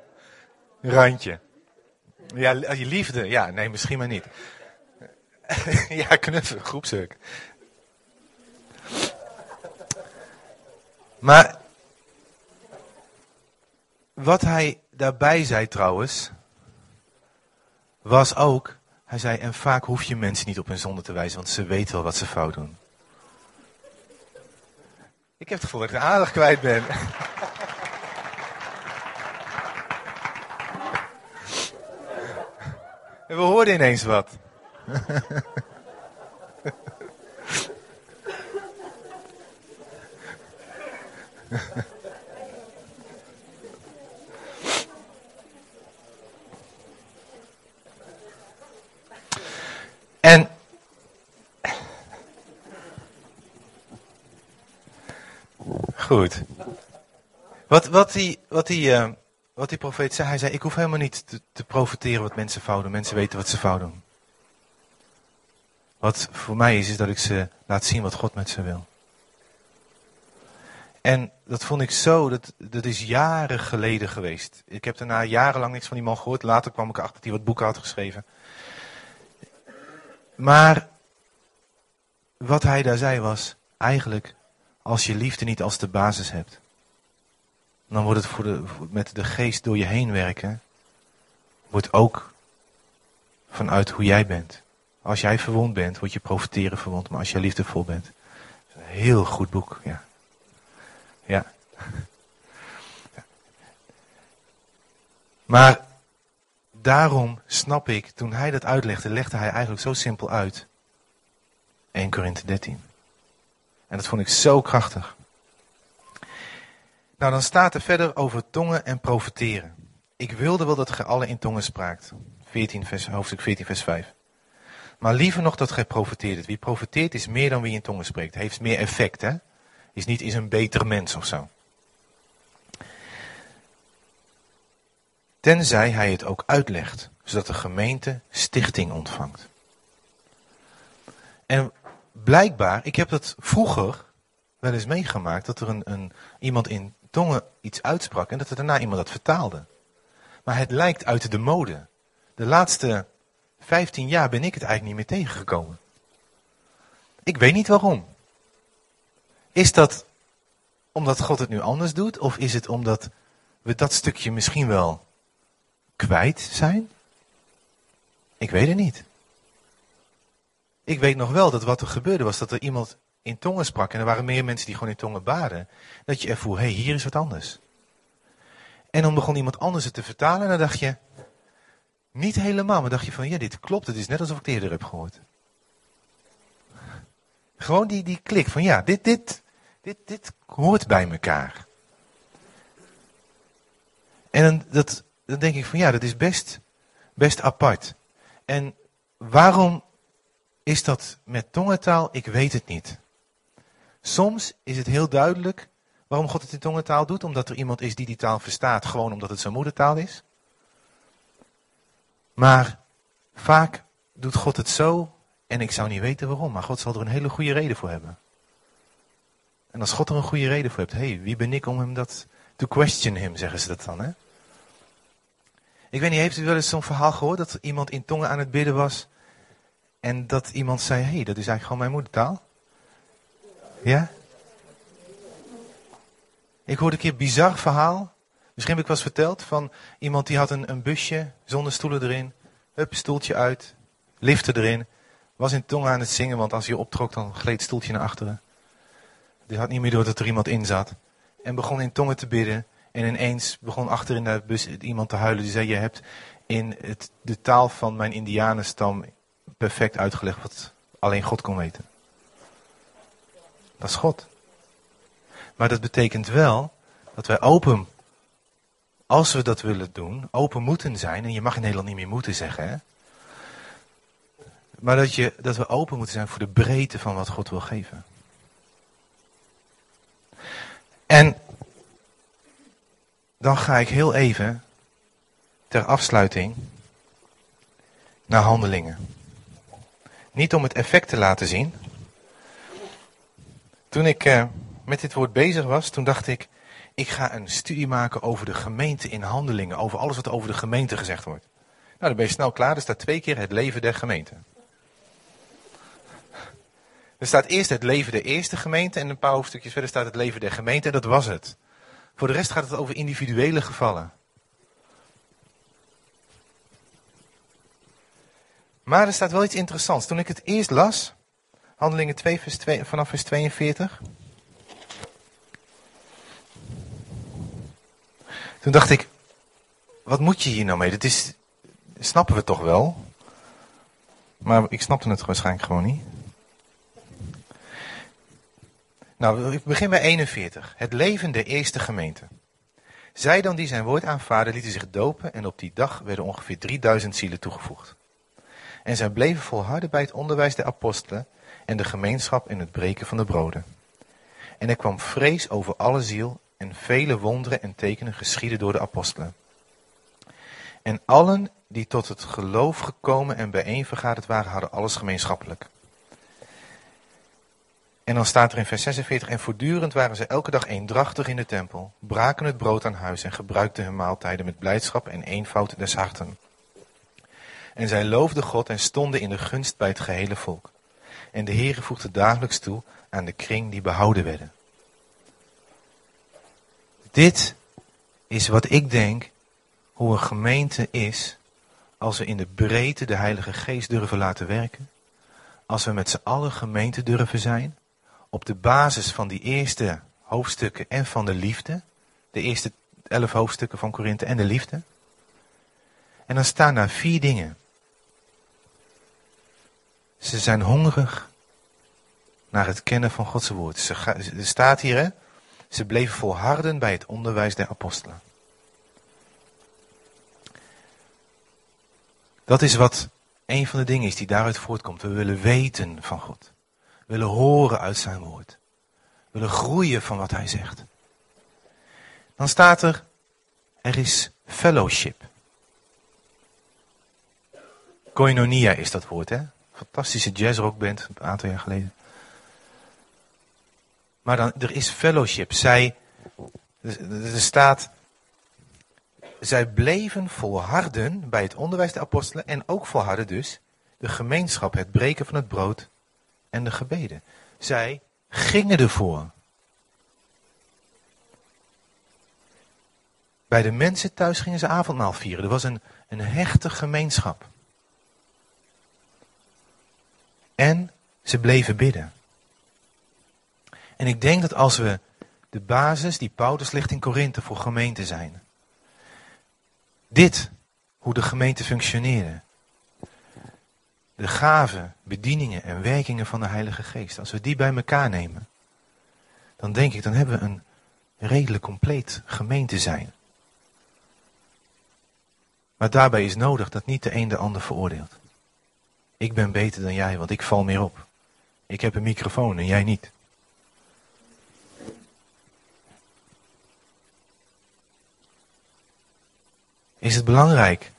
randje. Ja, je liefde. Ja, nee, misschien maar niet. [laughs] ja, knuffelen, groepsuk. Maar wat hij daarbij zei trouwens, was ook, hij zei, en vaak hoef je mensen niet op hun zonde te wijzen, want ze weten wel wat ze fout doen. Ik heb het gevoel dat ik aandacht kwijt ben. [laughs] en we hoorden ineens wat. en goed. Wat, wat, die, wat, die, uh, wat die profeet zei, hij zei, ik hoef helemaal niet te, te profiteren wat mensen fout doen. Mensen weten wat ze fout doen. Wat voor mij is, is dat ik ze laat zien wat God met ze wil. En dat vond ik zo, dat, dat is jaren geleden geweest. Ik heb daarna jarenlang niks van die man gehoord. Later kwam ik erachter dat hij wat boeken had geschreven. Maar wat hij daar zei was, eigenlijk, als je liefde niet als de basis hebt, dan wordt het voor met de geest door je heen werken, wordt ook vanuit hoe jij bent. Als jij verwond bent, word je profiteren verwond, maar als jij liefdevol bent. Een heel goed boek, ja. Ja. Maar daarom snap ik, toen hij dat uitlegde, legde hij eigenlijk zo simpel uit. 1 Korinthe 13. En dat vond ik zo krachtig. Nou, dan staat er verder over tongen en profeteren. Ik wilde wel dat gij alle in tongen spraakt. 14 vers, hoofdstuk 14 vers 5. Maar liever nog dat gij profeteert. Wie profeteert is meer dan wie in tongen spreekt. Heeft meer effect, hè? Is niet is een beter mens of zo. Tenzij hij het ook uitlegt, zodat de gemeente stichting ontvangt. En blijkbaar, ik heb dat vroeger wel eens meegemaakt, dat er een, een, iemand in tongen iets uitsprak en dat er daarna iemand dat vertaalde. Maar het lijkt uit de mode. De laatste 15 jaar ben ik het eigenlijk niet meer tegengekomen. Ik weet niet waarom. Is dat omdat God het nu anders doet? Of is het omdat we dat stukje misschien wel kwijt zijn? Ik weet het niet. Ik weet nog wel dat wat er gebeurde was dat er iemand in tongen sprak. En er waren meer mensen die gewoon in tongen baden. Dat je ervoer, hé, hey, hier is wat anders. En dan begon iemand anders het te vertalen en dan dacht je, Niet helemaal, maar dacht je van, ja, dit klopt. Het is net alsof ik het eerder heb gehoord. Gewoon die, die klik van, ja, dit, dit, dit, dit hoort bij elkaar. En dan, dat, dan denk ik van, ja, dat is best, best apart. En waarom is dat met tongentaal? Ik weet het niet. Soms is het heel duidelijk waarom God het in tongentaal doet. Omdat er iemand is die die taal verstaat, gewoon omdat het zijn moedertaal is. Maar vaak doet God het zo en ik zou niet weten waarom. Maar God zal er een hele goede reden voor hebben. En als God er een goede reden voor hebt, hé, hey, wie ben ik om hem dat to question him, zeggen ze dat dan, hè? Ik weet niet, heeft u wel eens zo'n verhaal gehoord dat iemand in tongen aan het bidden was en dat iemand zei, hé, hey, dat is eigenlijk gewoon mijn moedertaal? Ja? Ik hoorde een keer een bizar verhaal. Misschien heb ik wel eens verteld van iemand die had een, een busje zonder stoelen erin. Hup, stoeltje uit. Liften erin. Was in tongen aan het zingen, want als hij optrok dan gleed het stoeltje naar achteren. Die had niet meer door dat er iemand in zat. En begon in tongen te bidden. En ineens begon achter in de bus iemand te huilen. Die zei, je hebt in het, de taal van mijn indianenstam perfect uitgelegd wat alleen God kon weten. Dat is God. Maar dat betekent wel dat wij open, als we dat willen doen, open moeten zijn. En je mag in Nederland niet meer moeten zeggen. Hè? Maar dat, je, dat we open moeten zijn voor de breedte van wat God wil geven. En dan ga ik heel even ter afsluiting naar handelingen. Niet om het effect te laten zien. Toen ik uh, met dit woord bezig was, toen dacht ik, ik ga een studie maken over de gemeente in handelingen. Over alles wat over de gemeente gezegd wordt. Nou, dan ben je snel klaar. Er staat twee keer het leven der gemeente. Er staat eerst het leven der eerste gemeente en een paar hoofdstukjes verder staat het leven der gemeente en dat was het. Voor de rest gaat het over individuele gevallen. Maar er staat wel iets interessants. Toen ik het eerst las, Handelingen 2, vers 2 vanaf vers 42. Toen dacht ik, wat moet je hier nou mee? Dat is, snappen we toch wel? Maar ik snapte het waarschijnlijk gewoon niet. Nou, ik begin bij 41. Het leven der eerste gemeente. Zij dan die zijn woord aanvaarden, lieten zich dopen en op die dag werden ongeveer 3000 zielen toegevoegd. En zij bleven volharden bij het onderwijs der apostelen en de gemeenschap in het breken van de broden. En er kwam vrees over alle ziel en vele wonderen en tekenen geschieden door de apostelen. En allen die tot het geloof gekomen en bijeenvergaderd waren, hadden alles gemeenschappelijk. En dan staat er in vers 46, en voortdurend waren ze elke dag eendrachtig in de tempel, braken het brood aan huis en gebruikten hun maaltijden met blijdschap en eenvoud des harten. En zij loofden God en stonden in de gunst bij het gehele volk. En de Heere voegde dagelijks toe aan de kring die behouden werden. Dit is wat ik denk hoe een gemeente is als we in de breedte de Heilige Geest durven laten werken. Als we met z'n allen gemeente durven zijn. Op de basis van die eerste hoofdstukken en van de liefde. De eerste elf hoofdstukken van Korinthe en de liefde. En dan staan daar vier dingen. Ze zijn hongerig naar het kennen van Gods woord. Ze er staat hier, hè, ze bleven volharden bij het onderwijs der apostelen. Dat is wat een van de dingen is die daaruit voortkomt. We willen weten van God. We willen horen uit zijn woord. We willen groeien van wat hij zegt. Dan staat er, er is fellowship. Koinonia is dat woord, hè? Fantastische jazzrockband, een aantal jaar geleden. Maar dan, er is fellowship. Zij, er staat, zij bleven volharden bij het onderwijs der apostelen en ook volharden dus de gemeenschap, het breken van het brood en de gebeden. Zij gingen ervoor. Bij de mensen thuis gingen ze avondmaal vieren. Er was een, een hechte gemeenschap. En ze bleven bidden. En ik denk dat als we de basis die Paulus ligt in Korinthe voor gemeente zijn. Dit hoe de gemeente functioneerde. De gaven, bedieningen en werkingen van de Heilige Geest. Als we die bij elkaar nemen, dan denk ik, dan hebben we een redelijk compleet gemeente zijn. Maar daarbij is nodig dat niet de een de ander veroordeelt. Ik ben beter dan jij, want ik val meer op. Ik heb een microfoon en jij niet. Is het belangrijk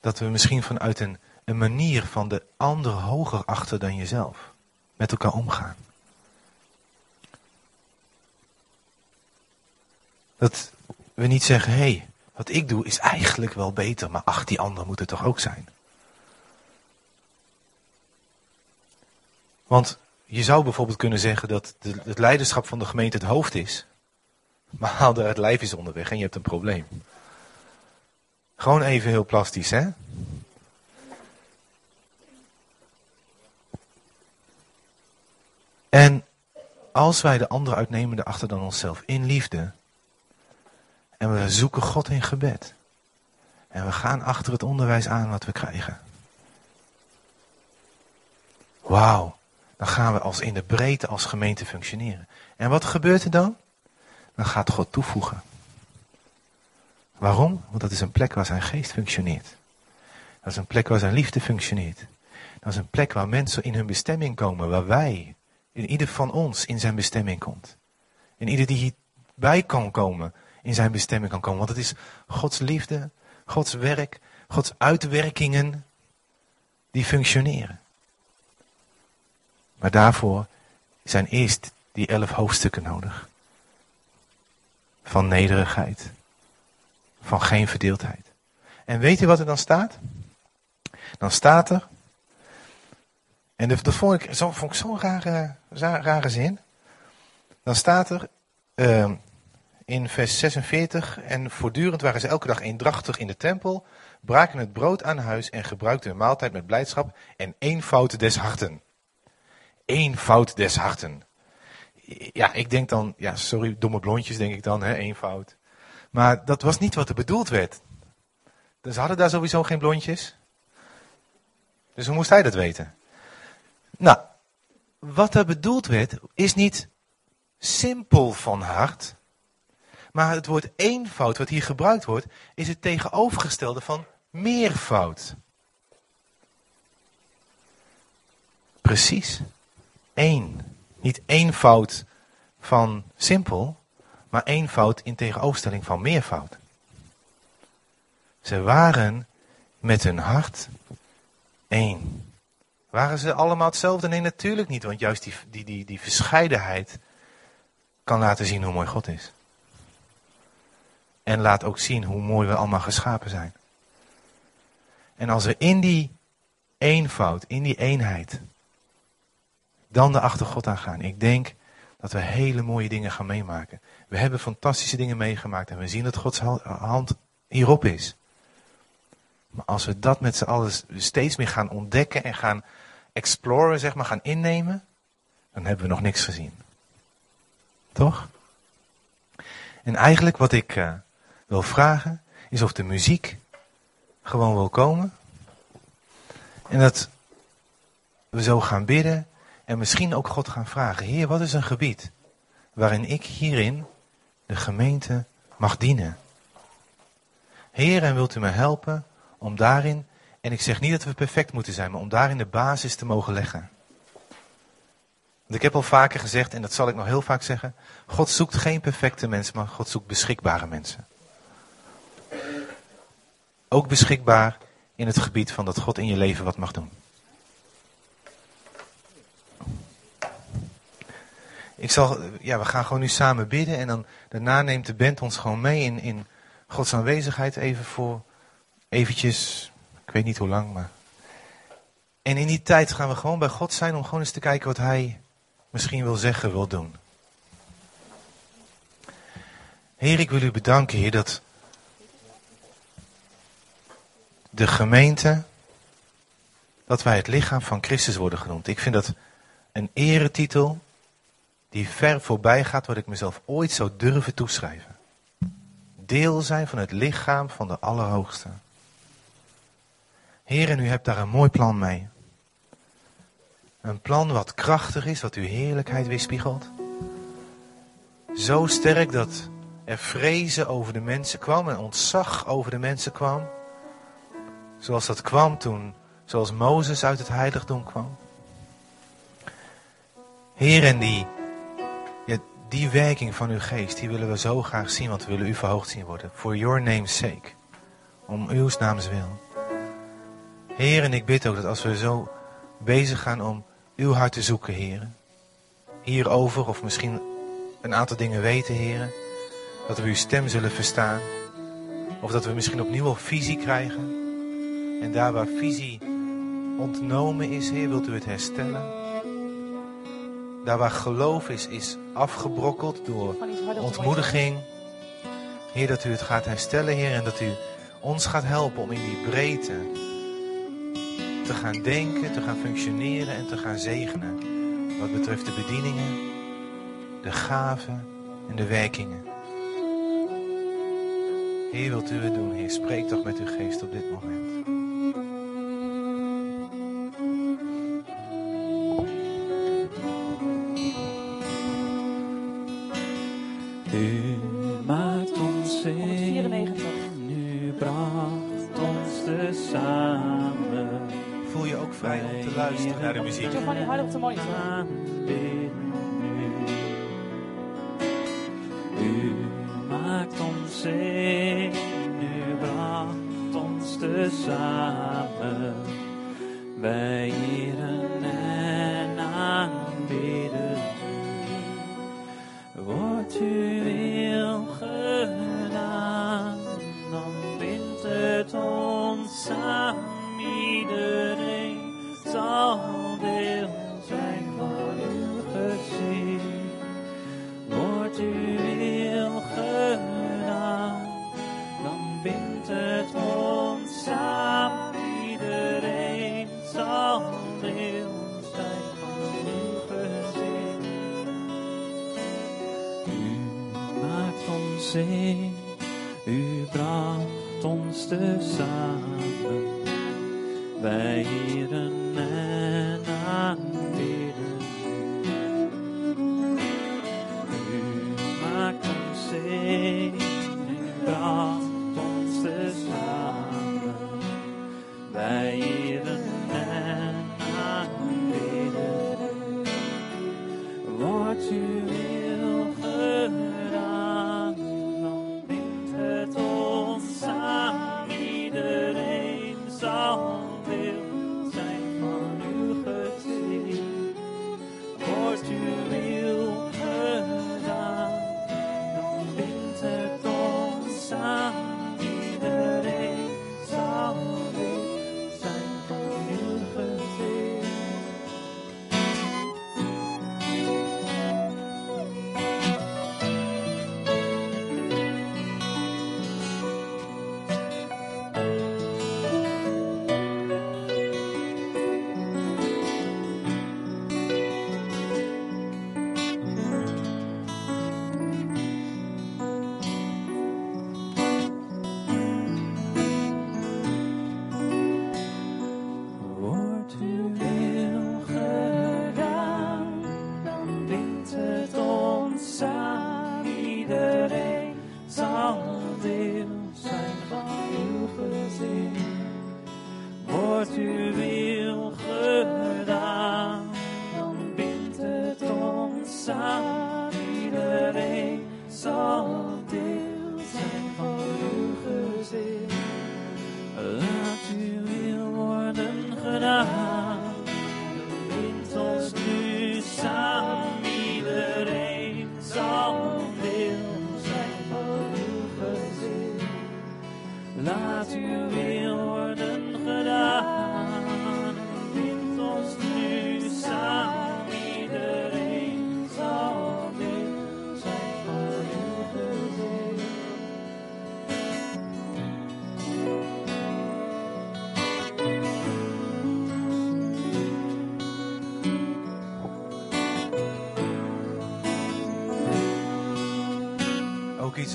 dat we misschien vanuit een, een manier van de ander hoger achter dan jezelf met elkaar omgaan? Dat we niet zeggen, hé, hey, wat ik doe is eigenlijk wel beter, maar ach, die ander moet het toch ook zijn. Want je zou bijvoorbeeld kunnen zeggen dat het leiderschap van de gemeente het hoofd is. Maar haal er het lijf is onderweg en je hebt een probleem. Gewoon even heel plastisch, hè? En als wij de andere uitnemende achter dan onszelf in liefde. En we zoeken God in gebed. En we gaan achter het onderwijs aan wat we krijgen. Wauw, dan gaan we als in de breedte als gemeente functioneren. En wat gebeurt er dan? Dan gaat God toevoegen. Waarom? Want dat is een plek waar zijn geest functioneert. Dat is een plek waar zijn liefde functioneert. Dat is een plek waar mensen in hun bestemming komen, waar wij, in ieder van ons, in zijn bestemming komt. En ieder die hierbij kan komen, in zijn bestemming kan komen. Want het is Gods liefde, Gods werk, Gods uitwerkingen die functioneren. Maar daarvoor zijn eerst die elf hoofdstukken nodig. Van nederigheid. Van geen verdeeldheid. En weet u wat er dan staat? Dan staat er. En dat vond ik, zo, zo'n rare, rare zin. Dan staat er. Uh, in vers 46. En voortdurend waren ze elke dag eendrachtig in de tempel, braken het brood aan huis en gebruikten de maaltijd met blijdschap en eenvoud des harten. Eenvoud des harten. Ja, ik denk dan, ja, sorry, domme blondjes denk ik dan, hè, eenvoud. Maar dat was niet wat er bedoeld werd. Dus hadden daar sowieso geen blondjes. Dus hoe moest hij dat weten? Nou, wat er bedoeld werd, is niet simpel van hart, maar het woord eenvoud, wat hier gebruikt wordt, is het tegenovergestelde van meervoud. Precies. Eén. Niet eenvoud van simpel, maar eenvoud in tegenoverstelling van meervoud. Ze waren met hun hart één. Waren ze allemaal hetzelfde? Nee, natuurlijk niet, want juist die, die, die, die verscheidenheid kan laten zien hoe mooi God is. En laat ook zien hoe mooi we allemaal geschapen zijn. En als we in die eenvoud, in die eenheid, dan de achter God aan gaan. Ik denk dat we hele mooie dingen gaan meemaken. We hebben fantastische dingen meegemaakt en we zien dat Gods hand hierop is. Maar als we dat met z'n allen steeds meer gaan ontdekken en gaan exploren, zeg maar, gaan innemen, dan hebben we nog niks gezien. Toch? En eigenlijk wat ik uh, wil vragen, is of de muziek gewoon wil komen. En dat we zo gaan bidden en misschien ook God gaan vragen. Heer, wat is een gebied waarin ik hierin de gemeente mag dienen? Heer, en wilt u me helpen om daarin, en ik zeg niet dat we perfect moeten zijn, maar om daarin de basis te mogen leggen. Want ik heb al vaker gezegd, en dat zal ik nog heel vaak zeggen, God zoekt geen perfecte mensen, maar God zoekt beschikbare mensen. Ook beschikbaar in het gebied van dat God in je leven wat mag doen. Ik zal, ja, we gaan gewoon nu samen bidden en dan daarna neemt de band ons gewoon mee in, in Gods aanwezigheid even voor eventjes, ik weet niet hoe lang, maar. En in die tijd gaan we gewoon bij God zijn om gewoon eens te kijken wat Hij misschien wil zeggen, wil doen. Heer, ik wil u bedanken, Heer, dat de gemeente, dat wij het lichaam van Christus worden genoemd. Ik vind dat een eretitel die ver voorbij gaat wat ik mezelf ooit zou durven toeschrijven. Deel zijn van het lichaam van de Allerhoogste. Heer, en u hebt daar een mooi plan mee. Een plan wat krachtig is, wat uw heerlijkheid weerspiegelt. Zo sterk dat er vrezen over de mensen kwam en ontzag over de mensen kwam. Zoals dat kwam toen, zoals Mozes uit het heiligdom kwam. Heer, en die, die werking van uw geest, die willen we zo graag zien, want we willen u verhoogd zien worden. For your name's sake. Om uw naams wil. Heer, en ik bid ook dat als we zo bezig gaan om uw hart te zoeken, Heer. Hierover, of misschien een aantal dingen weten, Heer. Dat we uw stem zullen verstaan. Of dat we misschien opnieuw visie krijgen. En daar waar visie ontnomen is, Heer, wilt u het herstellen. Daar waar geloof is, is afgebrokkeld door ontmoediging. Heer, dat u het gaat herstellen, Heer, en dat u ons gaat helpen om in die breedte te gaan denken, te gaan functioneren en te gaan zegenen. Wat betreft de bedieningen, de gaven en de werkingen. Heer, wilt u het doen, Heer? Spreek toch met uw geest op dit moment. Luisteren naar de muziek.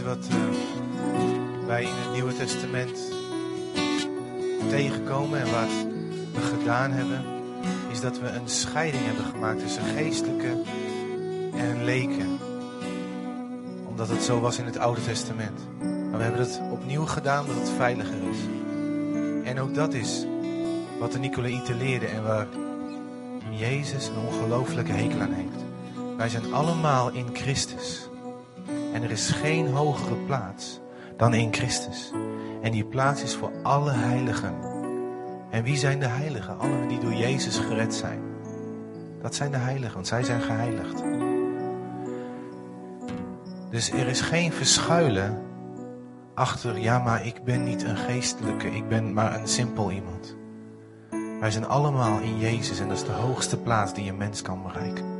Wat eh, wij in het Nieuwe Testament tegenkomen en wat we gedaan hebben, is dat we een scheiding hebben gemaakt tussen geestelijke en leken. Omdat het zo was in het Oude Testament. Maar we hebben het opnieuw gedaan dat het veiliger is. En ook dat is wat de Nicolaïten leerden en waar Jezus een ongelooflijke hekel aan heeft. Wij zijn allemaal in Christus. En er is geen hogere plaats dan in Christus. En die plaats is voor alle heiligen. En wie zijn de heiligen? Allen die door Jezus gered zijn. Dat zijn de heiligen, want zij zijn geheiligd. Dus er is geen verschuilen achter, ja, maar ik ben niet een geestelijke, ik ben maar een simpel iemand. Wij zijn allemaal in Jezus en dat is de hoogste plaats die een mens kan bereiken.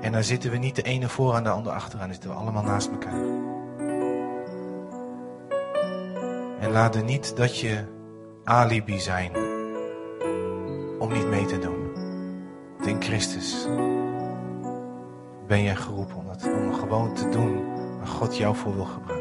En daar zitten we niet de ene vooraan, de andere achteraan, zitten we allemaal naast elkaar. En laat er niet dat je alibi zijn om niet mee te doen. Want in Christus ben je geroepen om, dat, gewoon te doen waar God jou voor wil gebruiken.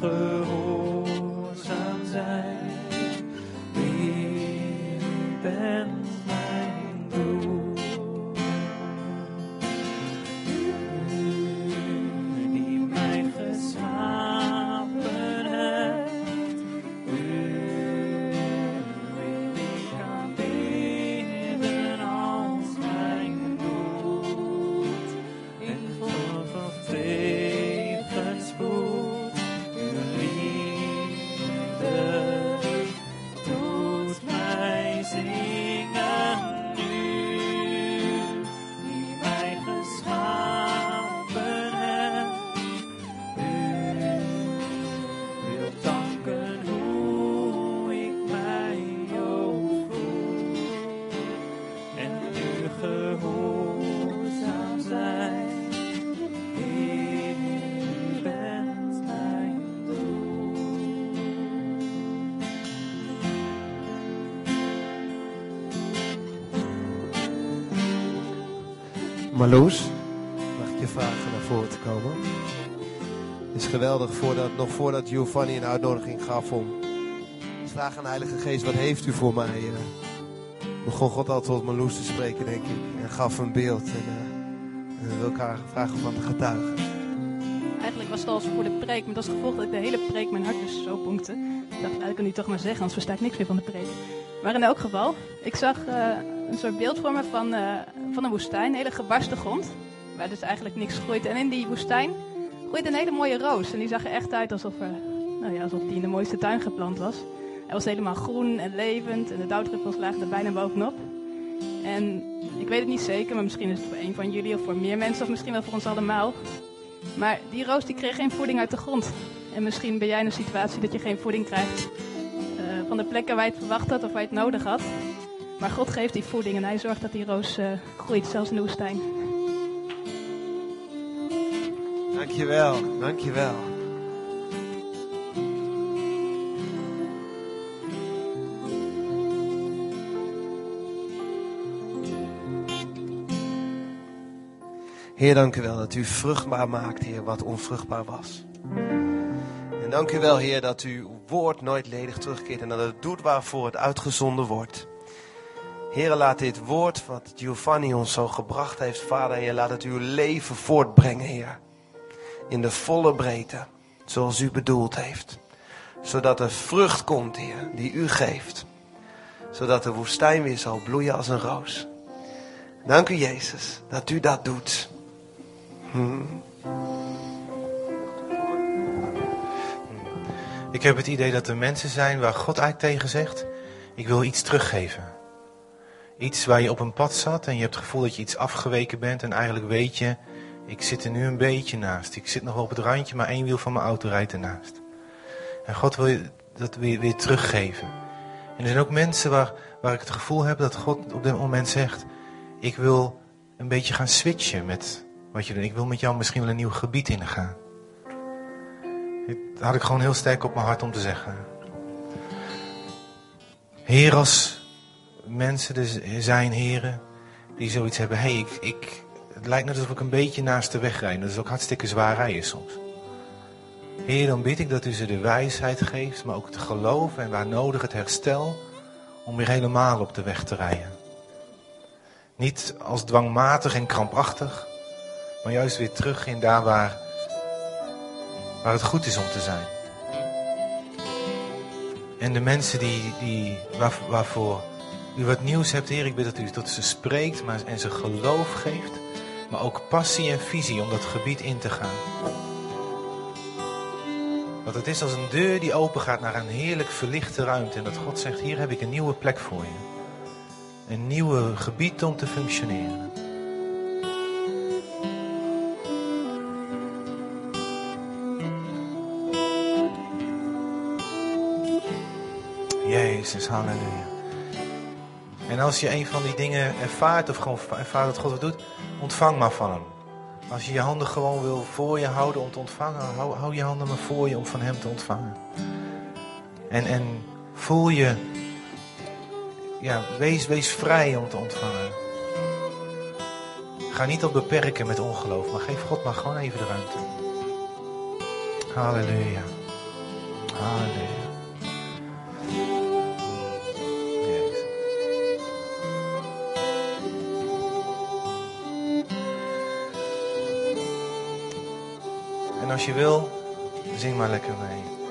U Marloes, mag ik je vragen naar voren te komen? Het is geweldig, voordat, nog voordat Giovanni een uitnodiging gaf om te vragen aan de Heilige Geest, wat heeft u voor mij? eh, begon God al tot Marloes te spreken, denk ik. En gaf een beeld. En, eh, en we wil elkaar vragen van te getuigen. Eigenlijk was het al voor de preek, met als gevolg dat ik de hele preek mijn hart dus zo bonkte. Ik dacht, nou, ik kan nu toch maar zeggen, anders versta ik niks meer van de preek. Maar in elk geval, ik zag eh, een soort beeld voor me van, eh, van een woestijn, een hele gebarsten grond. Waar dus eigenlijk niks groeit. En in die woestijn groeit een hele mooie roos. En die zag er echt uit alsof, er, nou ja, alsof die in de mooiste tuin geplant was. Hij was helemaal groen en levend en de dauwdruppels lagen er bijna bovenop. En ik weet het niet zeker, maar misschien is het voor een van jullie of voor meer mensen of misschien wel voor ons allemaal. Maar die roos die kreeg geen voeding uit de grond. En misschien ben jij in een situatie dat je geen voeding krijgt eh, van de plekken waar je het verwacht had of waar je het nodig had. Maar God geeft die voeding en hij zorgt dat die roos eh, groeit, zelfs in de woestijn. Dankjewel, dankjewel. Heer, dank u wel dat u vruchtbaar maakt, Heer, wat onvruchtbaar was. En dank u wel, Heer, dat uw woord nooit ledig terugkeert en dat het doet waarvoor het uitgezonden wordt. Heer, laat dit woord wat Giovanni ons zo gebracht heeft, Vader, Heer, laat het uw leven voortbrengen, Heer. In de volle breedte, zoals u bedoeld heeft. Zodat er vrucht komt, Heer, die u geeft. Zodat de woestijn weer zal bloeien als een roos. Dank u, Jezus, dat u dat doet. Hmm. Ik heb het idee dat er mensen zijn waar God eigenlijk tegen zegt: Ik wil iets teruggeven. Iets waar je op een pad zat en je hebt het gevoel dat je iets afgeweken bent. En eigenlijk weet je: Ik zit er nu een beetje naast. Ik zit nog wel op het randje, maar één wiel van mijn auto rijdt ernaast. En God wil je dat weer, weer teruggeven. En er zijn ook mensen waar, waar ik het gevoel heb dat God op dit moment zegt: Ik wil een beetje gaan switchen met wat je doet. Ik wil met jou misschien wel een nieuw gebied ingaan. Dat had ik gewoon heel sterk op mijn hart om te zeggen. Heer, als mensen er zijn, heren, die zoiets hebben. Hey, ik, ik, het lijkt net alsof ik een beetje naast de weg rijd. Dat is ook hartstikke zwaar rijden soms. Heer, dan bid ik dat u ze de wijsheid geeft, maar ook het geloof en waar nodig het herstel om weer helemaal op de weg te rijden. Niet als dwangmatig en krampachtig, maar juist weer terug in daar waar, waar het goed is om te zijn. En de mensen die, die, waar, waarvoor u wat nieuws hebt, Heer, ik bid dat u tot ze spreekt maar, en ze geloof geeft, maar ook passie en visie om dat gebied in te gaan. Dat het is als een deur die open gaat naar een heerlijk verlichte ruimte en dat God zegt, hier heb ik een nieuwe plek voor je. Een nieuwe gebied om te functioneren. Jezus, halleluja. En als je een van die dingen ervaart of gewoon ervaart dat God wat doet, ontvang maar van hem. Als je je handen gewoon wil voor je houden om te ontvangen, hou, hou je handen maar voor je om van hem te ontvangen. En, en voel je, ja, wees, wees vrij om te ontvangen. Ga niet op beperken met ongeloof, maar geef God maar gewoon even de ruimte. Halleluja. Halleluja. Als je wil, zing maar lekker mee.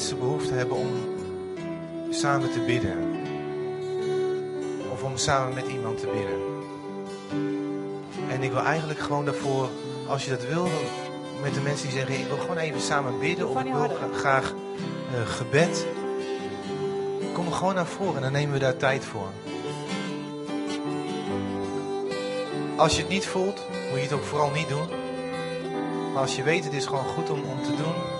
Mensen behoefte hebben om samen te bidden. Of om samen met iemand te bidden. En ik wil eigenlijk gewoon daarvoor, als je dat wil, met de mensen die zeggen: Ik wil gewoon even samen bidden. Of ik wil gra- graag eh, gebed. Kom gewoon naar voren en dan nemen we daar tijd voor. Als je het niet voelt, moet je het ook vooral niet doen. Maar als je weet, het is gewoon goed om, om te doen,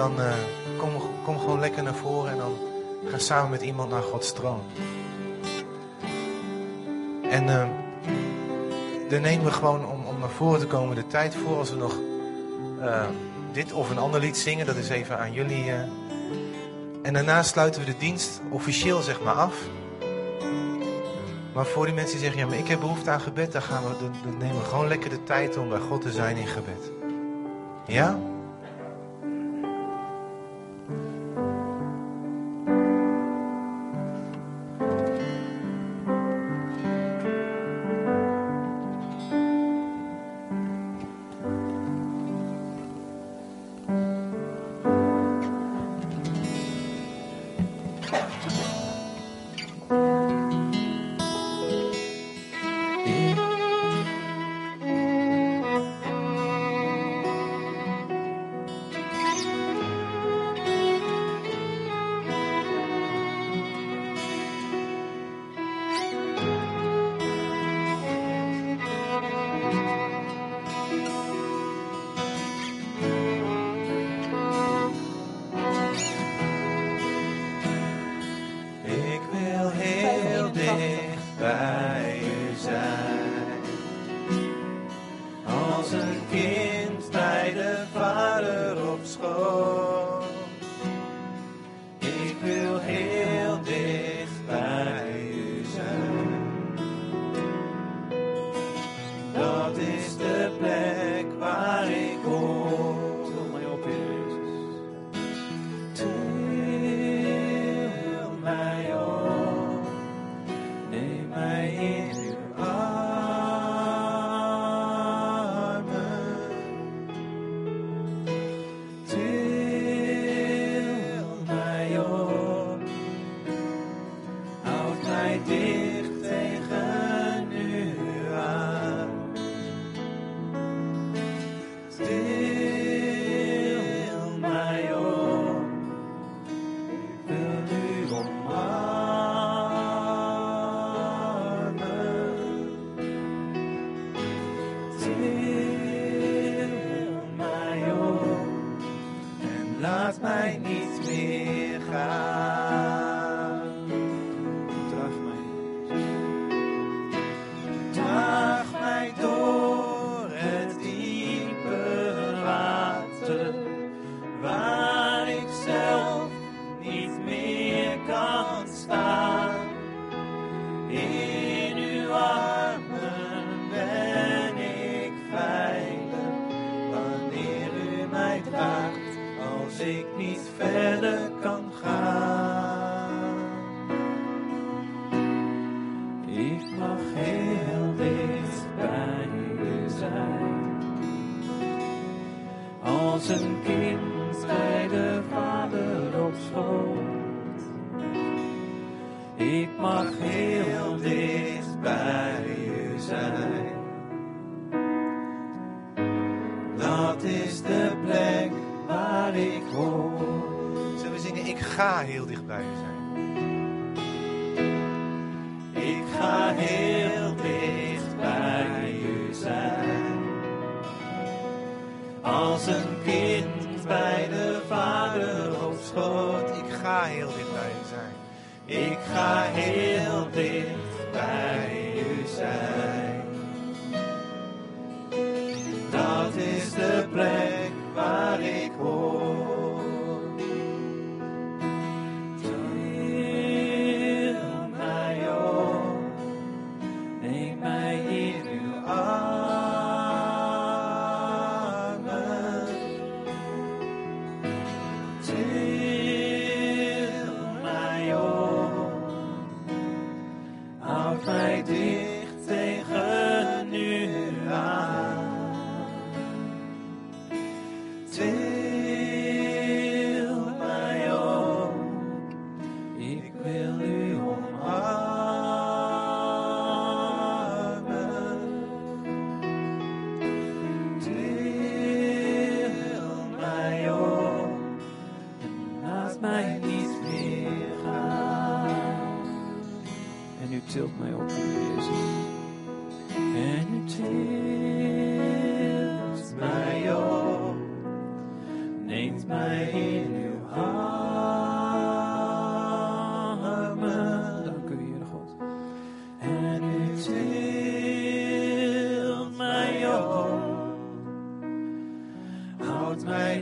dan eh, kom, kom gewoon lekker naar voren en dan ga samen met iemand naar Gods troon. En eh daar nemen we gewoon om, om naar voren te komen de tijd voor als we nog eh, dit of een ander lied zingen. Dat is even aan jullie. En daarna sluiten we de dienst officieel zeg maar af. Maar voor die mensen die zeggen, ja, maar ik heb behoefte aan gebed, dan, gaan we, dan, dan nemen we gewoon lekker de tijd om bij God te zijn in gebed. Ja? In uw armen ben ik veilig, wanneer u mij draagt, als ik niet verder kan gaan. Ik mag heel dicht bij u zijn. Als een kind ga heel dicht bij u zijn. Ik ga heel dicht bij u zijn. Als een kind bij de vader op schoot. Ik ga heel dicht bij u zijn. Ik ga heel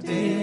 day.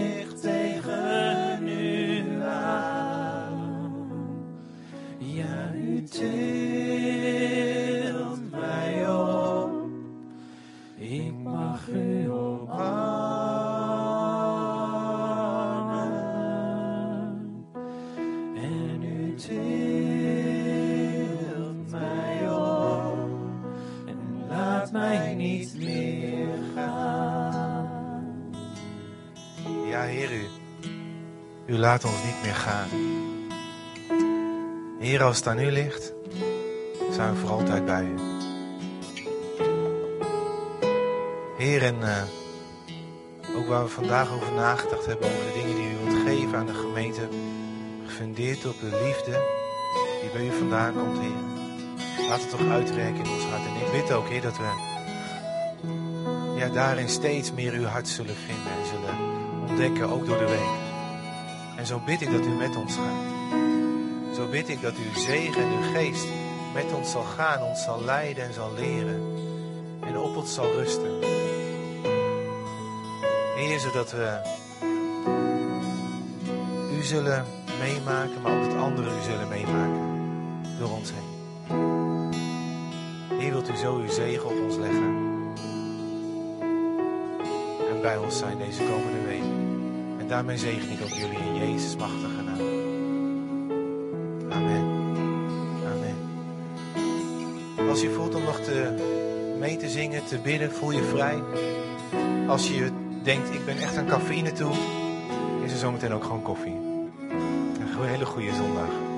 Als het aan u ligt, zijn we voor altijd bij u. Heer, en eh, ook waar we vandaag over nagedacht hebben, over de dingen die u wilt geven aan de gemeente, gefundeerd op de liefde die bij u vandaan komt, Heer. Laat het toch uitwerken in ons hart. En ik bid ook, Heer, dat we ja, daarin steeds meer uw hart zullen vinden en zullen ontdekken, ook door de week. En zo bid ik dat u met ons gaat. Bid ik dat uw zegen en uw geest met ons zal gaan, ons zal leiden en zal leren. En op ons zal rusten. Heer, zodat we u zullen meemaken, maar ook dat anderen u zullen meemaken. Door ons heen. Heer, wilt u zo uw zegen op ons leggen. En bij ons zijn deze komende week. En daarmee zegen ik ook jullie in Jezus' machtige zingen, te bidden, voel je vrij. Als je denkt, ik ben echt aan cafeïne toe, is er zometeen ook gewoon koffie. Een hele goede zondag.